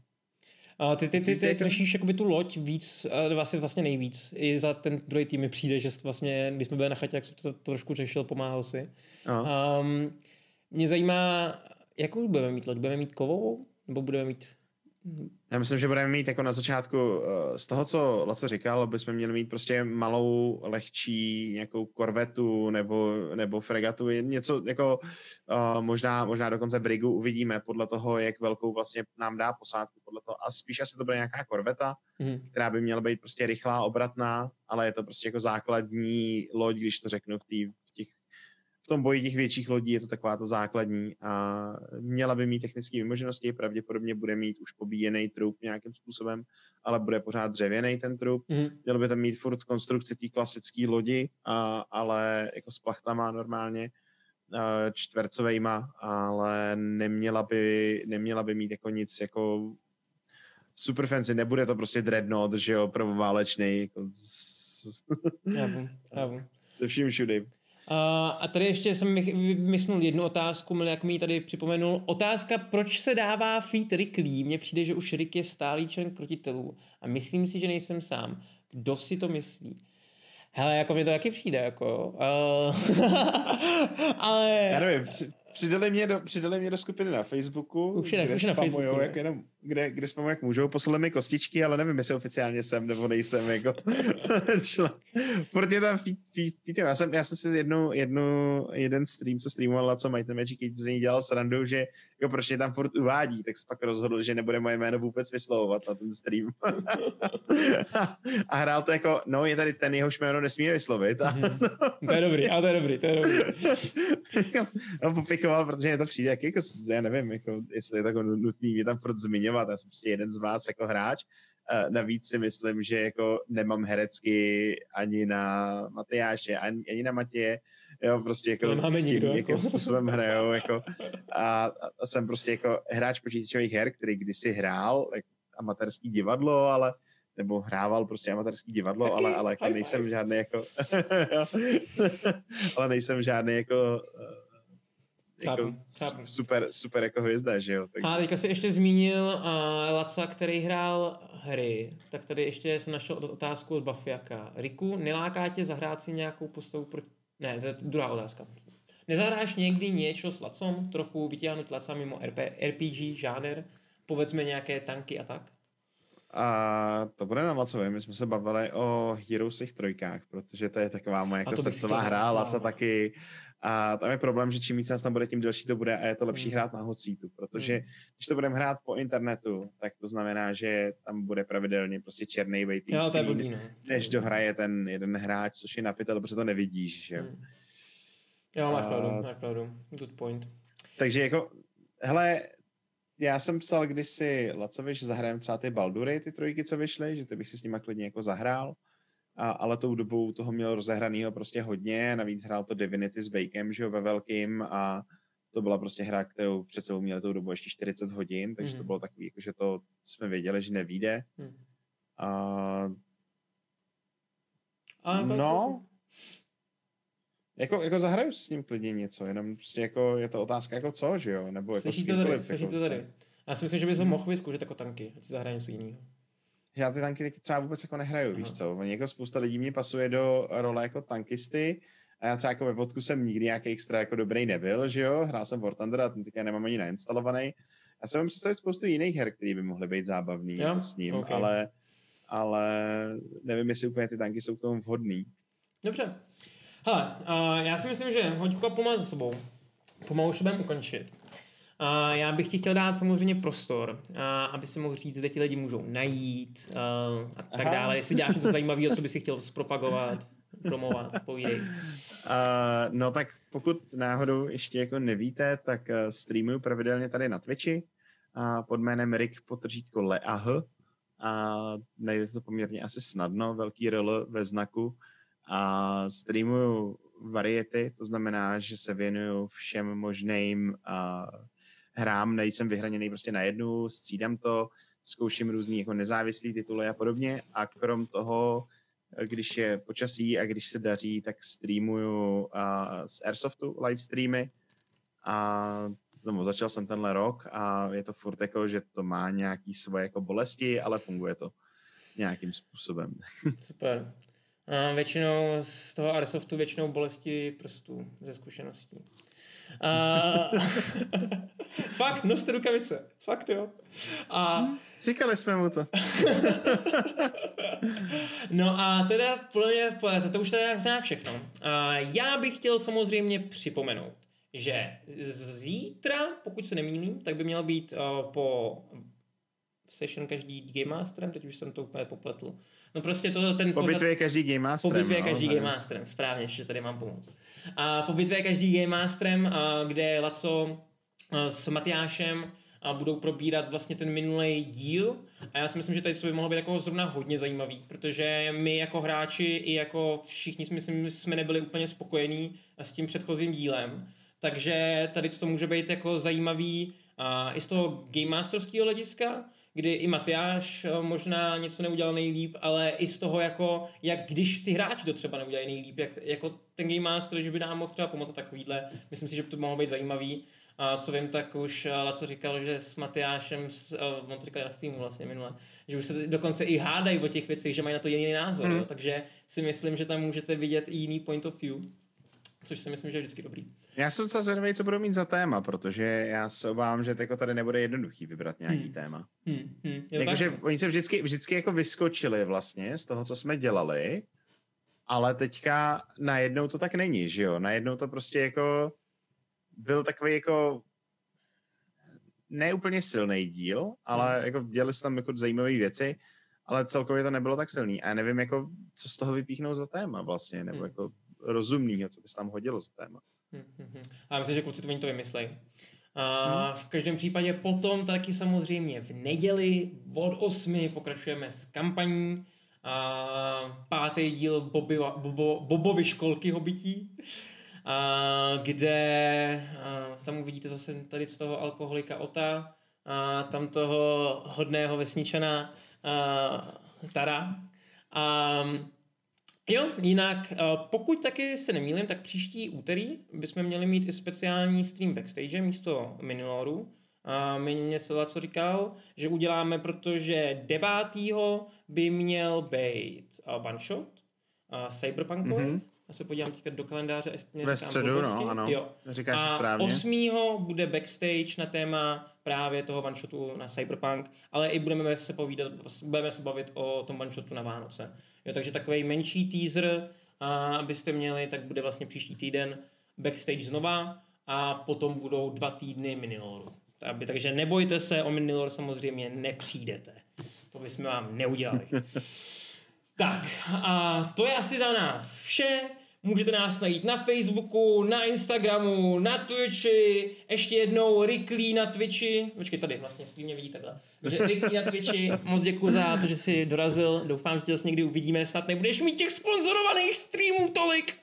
A ty, ty, ty, ty, řešíš jakoby tu loď víc, vlastně, vlastně nejvíc. I za ten druhý tým mi přijde, že vlastně, když jsme byli na chatě, jak jsem to, to trošku řešil, pomáhal si. Um, mě zajímá, jakou budeme mít loď? Budeme mít kovovou? Nebo budeme mít... Já myslím, že budeme mít jako na začátku, eh, z toho, co Laco říkal, bychom měli mít prostě malou, lehčí nějakou korvetu nebo, nebo fregatu, něco jako uh, možná, možná dokonce brigu uvidíme podle toho, jak velkou vlastně nám dá posádku podle toho. A spíš asi to bude nějaká korveta, Mhm. která by měla být prostě rychlá, obratná, ale je to prostě jako základní loď, když to řeknu v, tý, v tom boji těch větších lodí je to taková ta základní a měla by mít technické vymoženosti, pravděpodobně bude mít už pobíjený trup nějakým způsobem, ale bude pořád dřevěný ten trup. Mhm. Měl by tam mít furt konstrukci té klasické lodi, a, ale jako s plachtama normálně, čtvercovejma, ale neměla by, neměla by mít jako nic jako super fancy, nebude to prostě dreadnought, že jo, prvoválečný, jako s, Já vím, já vím. se vším všudy. A, a tady ještě jsem vymyslel jednu otázku, jak mi ji tady připomenul. Otázka, proč se dává feed Rickley? Mně přijde, že už Rick je stálý člen krotitelů a myslím si, že nejsem sám. Kdo si to myslí? Hele, jako mě to taky přijde, jako. Uh, ale... Já nevím, při- přidali mě do, přidali mě do skupiny na Facebooku, Už je kde už je na Facebooku, jak jenom, kde, kde spamujou, jak můžou, poslali mi kostičky, ale nevím, jestli oficiálně jsem nebo nejsem jako člen. Je tam feed, feed, feed, já jsem, já jsem si jednu, jednu, jeden stream, co streamoval, co Might Magic, když z něj dělal srandu, že jako proč mě tam furt uvádí, tak se pak rozhodl, že nebude moje jméno vůbec vyslovovat na ten stream. a hrál to jako, no je tady ten, jehož jméno nesmíme vyslovit. A, To je dobrý, ale to je dobrý, to je dobrý. no, popikoval, protože mě to přijde, jak jako, já nevím, jako, jestli je to jako nutný mě tam furt zmiňovat, já jsem prostě jeden z vás jako hráč, Uh, navíc si myslím, že jako nemám herecky ani na Matyáše, ani, ani na Matěje, jo, prostě jako s tím, nikdo, jakým jako. způsobem hrajou, jako. A, a, jsem prostě jako hráč počítačových her, který kdysi hrál like, amatérský divadlo, ale nebo hrával prostě amatérský divadlo, Taky, ale, ale jako nejsem žádný jako ale nejsem žádný jako, eh, jako Chápu, super, super jako hvězda, že jo? Tak, A teďka si ještě zmínil uh, Laca, který hrál hry, tak tady ještě jsem našel otázku od Bafiaka. Riku, neláká tě zahrát si nějakou postavu pro... Ne, to je druhá otázka. Nezahráš někdy něco s Lacom, trochu vytáhnout Laca mimo RP, RPG, žánr, povedzme nějaké tanky a tak? A to bude na Lacově. My jsme se bavili o Heroesích trojkách, protože to je taková moje jako srdcová hra, Laca taky. A tam je problém, že čím víc nás tam bude, tím delší to bude a je to lepší Hmm. hrát na hocítu, protože Hmm. když to budeme hrát po internetu, tak to znamená, že tam bude pravidelně prostě černý waiting Jo, to je screen, blbý, no. než dohraje ten jeden hráč, což je napitel, protože to nevidíš, že jo. Hmm. Jo, máš pravdu, máš pravdu. Good point. Takže jako, hele, já jsem psal kdysi Lacovi, že zahrajem třeba ty Baldury, ty trojky, co vyšly, že ty bych si s nima klidně jako zahrál, a, ale tou dobou toho měl rozehranýho prostě hodně, navíc hrál to Divinity s Bakem, že jo, ve velkým a to byla prostě hra, kterou před sebou měl tou dobu ještě 40 hodin, takže mm. to Mhm. bylo takový, jako, že to jsme věděli, že nevíde. Hmm. A, A jako- no, jako, jako zahraju si s ním klidně něco, jenom prostě jako je to otázka jako co, že jo, nebo jako Slyší to tady, slyší jako to tady. Já si myslím, že bys ho mohl vyzkoušet jako tanky, ať si zahraje něco jiného. Já ty tanky taky třeba vůbec jako nehraju, Aha. víš co? Oni jako spousta lidí mě pasuje do role jako tankisty a já třeba jako ve vodku jsem nikdy nějaký extra jako dobrý nebyl, že jo? Hrál jsem War Thunder a ten teďka nemám ani nainstalovaný. Já jsem představit spoustu jiných her, které by mohly být zábavný jako s ním, Ok. ale, ale nevím, jestli úplně ty tanky jsou k tomu vhodný. Dobře. Hele, uh, já si myslím, že hoďku a máme za sebou. Pomalu už budeme ukončit. Já bych ti chtěl dát samozřejmě prostor, aby si mohl říct, kde ti lidi můžou najít a tak Aha. dále. Jestli děláš něco zajímavého, co bys si chtěl zpropagovat, promovat, povídej. Uh, no tak pokud náhodou ještě jako nevíte, tak uh, streamuju pravidelně tady na Twitchi uh, pod jménem Rick potržítko Leah a najdete to poměrně asi snadno, velký rl ve znaku a streamuju variety, to znamená, že se věnuju všem možným uh, hrám, nejsem vyhraněný prostě na jednu, střídám to, zkouším různý jako nezávislý tituly a podobně a krom toho když je počasí a když se daří, tak streamuju uh, z Airsoftu live streamy a no, začal jsem tenhle rok a je to furt jako, že to má nějaký svoje jako bolesti, ale funguje to nějakým způsobem. Super. A většinou z toho Airsoftu většinou bolesti prstů ze zkušeností. A... Fakt, noste rukavice. Fakt jo. A Říkali jsme mu to. No a teda mě, to, to už teda nějak všechno. A já bych chtěl samozřejmě připomenout, že zítra, pokud se nemýlím, tak by měl být uh, po session každý Game Masterem, teď už jsem to úplně popletl. No prostě to ten Po bitvě je každý Game po Masterem. bitvě no, každý? Game Masterem, správně, ještě tady mám pomoc. A po bitvě každý Game Masterem, kde Laco s Matyášem a budou probírat vlastně ten minulý díl. A já si myslím, že tady by mohlo být jako zrovna hodně zajímavý, protože my jako hráči i jako všichni myslím, jsme nebyli úplně spokojení s tím předchozím dílem, takže tady to může být jako zajímavý a i z toho Game Masterského hlediska, kdy i Matyáš eh, možná něco neudělal nejlíp, ale i z toho, jako, jak když ty hráči to třeba neudělají nejlíp, jak, jako ten Game Master, že by nám mohl třeba pomoct takovýhle. Myslím si, že by to mohlo být zajímavý. A co vím, tak už eh, Laco říkal, že s Matyášem, uh, on to říkal na Steamu vlastně minule, že už se dokonce i hádají o těch věcech, že mají na to jiný názor, Mhm. jo? takže si myslím, že tam můžete vidět i jiný point of view, což si myslím, že je vždycky dobrý. Já jsem docela zvědavý, co budou mít za téma, protože já se obávám, že jako tady nebude jednoduchý vybrat nějaký Hmm. téma. Hmm, hmm, Jakože oni se vždycky, vždycky jako vyskočili vlastně z toho, co jsme dělali, ale teďka najednou to tak není, že jo? Najednou to prostě jako byl takový jako neúplně silný díl, ale Hmm. jako dělali se tam jako zajímavé věci, ale celkově to nebylo tak silný. A já nevím, jako, co z toho vypíchnou za téma vlastně, nebo Hmm. jako rozumnýho, co by se tam hodilo za téma. Hmm, hmm, hmm. A myslím, že kluci to oni to vymyslej. A v každém případě potom taky samozřejmě v neděli od 8 pokračujeme s kampaní. A pátý díl Bobby, Bobo, Bobovy školky hobití, a kde a tam uvidíte zase tady z toho alkoholika Ota, a tam toho hodného vesničana a, Tara. A Jo, jinak pokud taky se nemýlím, tak příští úterý bychom měli mít i speciální stream backstage místo Miniloru. A mi něco co říkal, že uděláme, protože devátýho by měl být one shot uh, Cyberpunkový. Mm-hmm. Já se podívám teďka do kalendáře. Ve středu, no, ano. Jo. Říkáš a správně. osmýho bude backstage na téma právě toho one shotu na Cyberpunk, ale i budeme se povídat, budeme se bavit o tom one shotu na Vánoce. Jo, takže takový menší teaser, a abyste měli, tak bude vlastně příští týden backstage znova a potom budou dva týdny miniloru. Takže nebojte se, o minilor samozřejmě nepřijdete. To bychom vám neudělali. tak, a to je asi za nás vše. Můžete nás najít na Facebooku, na Instagramu, na Twitchi, ještě jednou Riklí na Twitchi. Počkej, tady vlastně s mě vidí takhle. Takže Riklí na Twitchi, moc děkuji za to, že jsi dorazil. Doufám, že tě zase někdy uvidíme. Snad nebudeš mít těch sponzorovaných streamů tolik.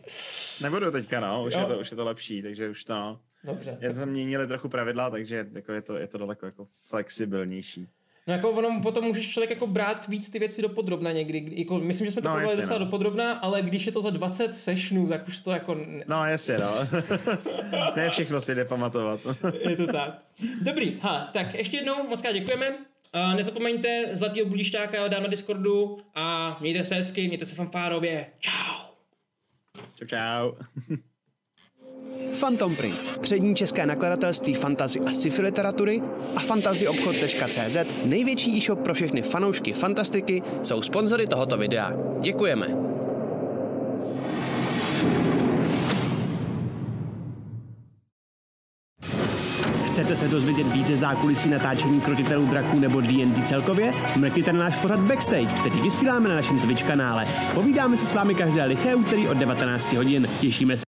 Nebudu teďka, no. Už, je to, už je to lepší, takže už to, no. Dobře. Jen se měnili trochu pravidla, takže jako je, to, je to daleko jako flexibilnější. No jako ono, potom můžeš člověk jako brát víc ty věci do podrobna někdy. Jako, myslím, že jsme to no, jasně, docela no. do podrobna, ale když je to za 20 sessionů, tak už to jako... No jasně, no. ne všechno si jde pamatovat. je to tak. Dobrý, ha, tak ještě jednou moc krát děkujeme. Uh, nezapomeňte zlatýho budišťáka dát na Discordu a mějte se hezky, mějte se fanfárově. Čau. Čau, čau. Phantom Print, přední české nakladatelství fantazy a sci-fi literatury a fantazyobchod.cz, největší e-shop pro všechny fanoušky fantastiky, jsou sponzory tohoto videa. Děkujeme. Chcete se dozvědět více zákulisí natáčení krotitelů draků nebo D&D celkově? Mrkněte na náš pořad Backstage, který vysíláme na našem Twitch kanále. Povídáme se s vámi každé liché úterý od 19 hodin. Těšíme se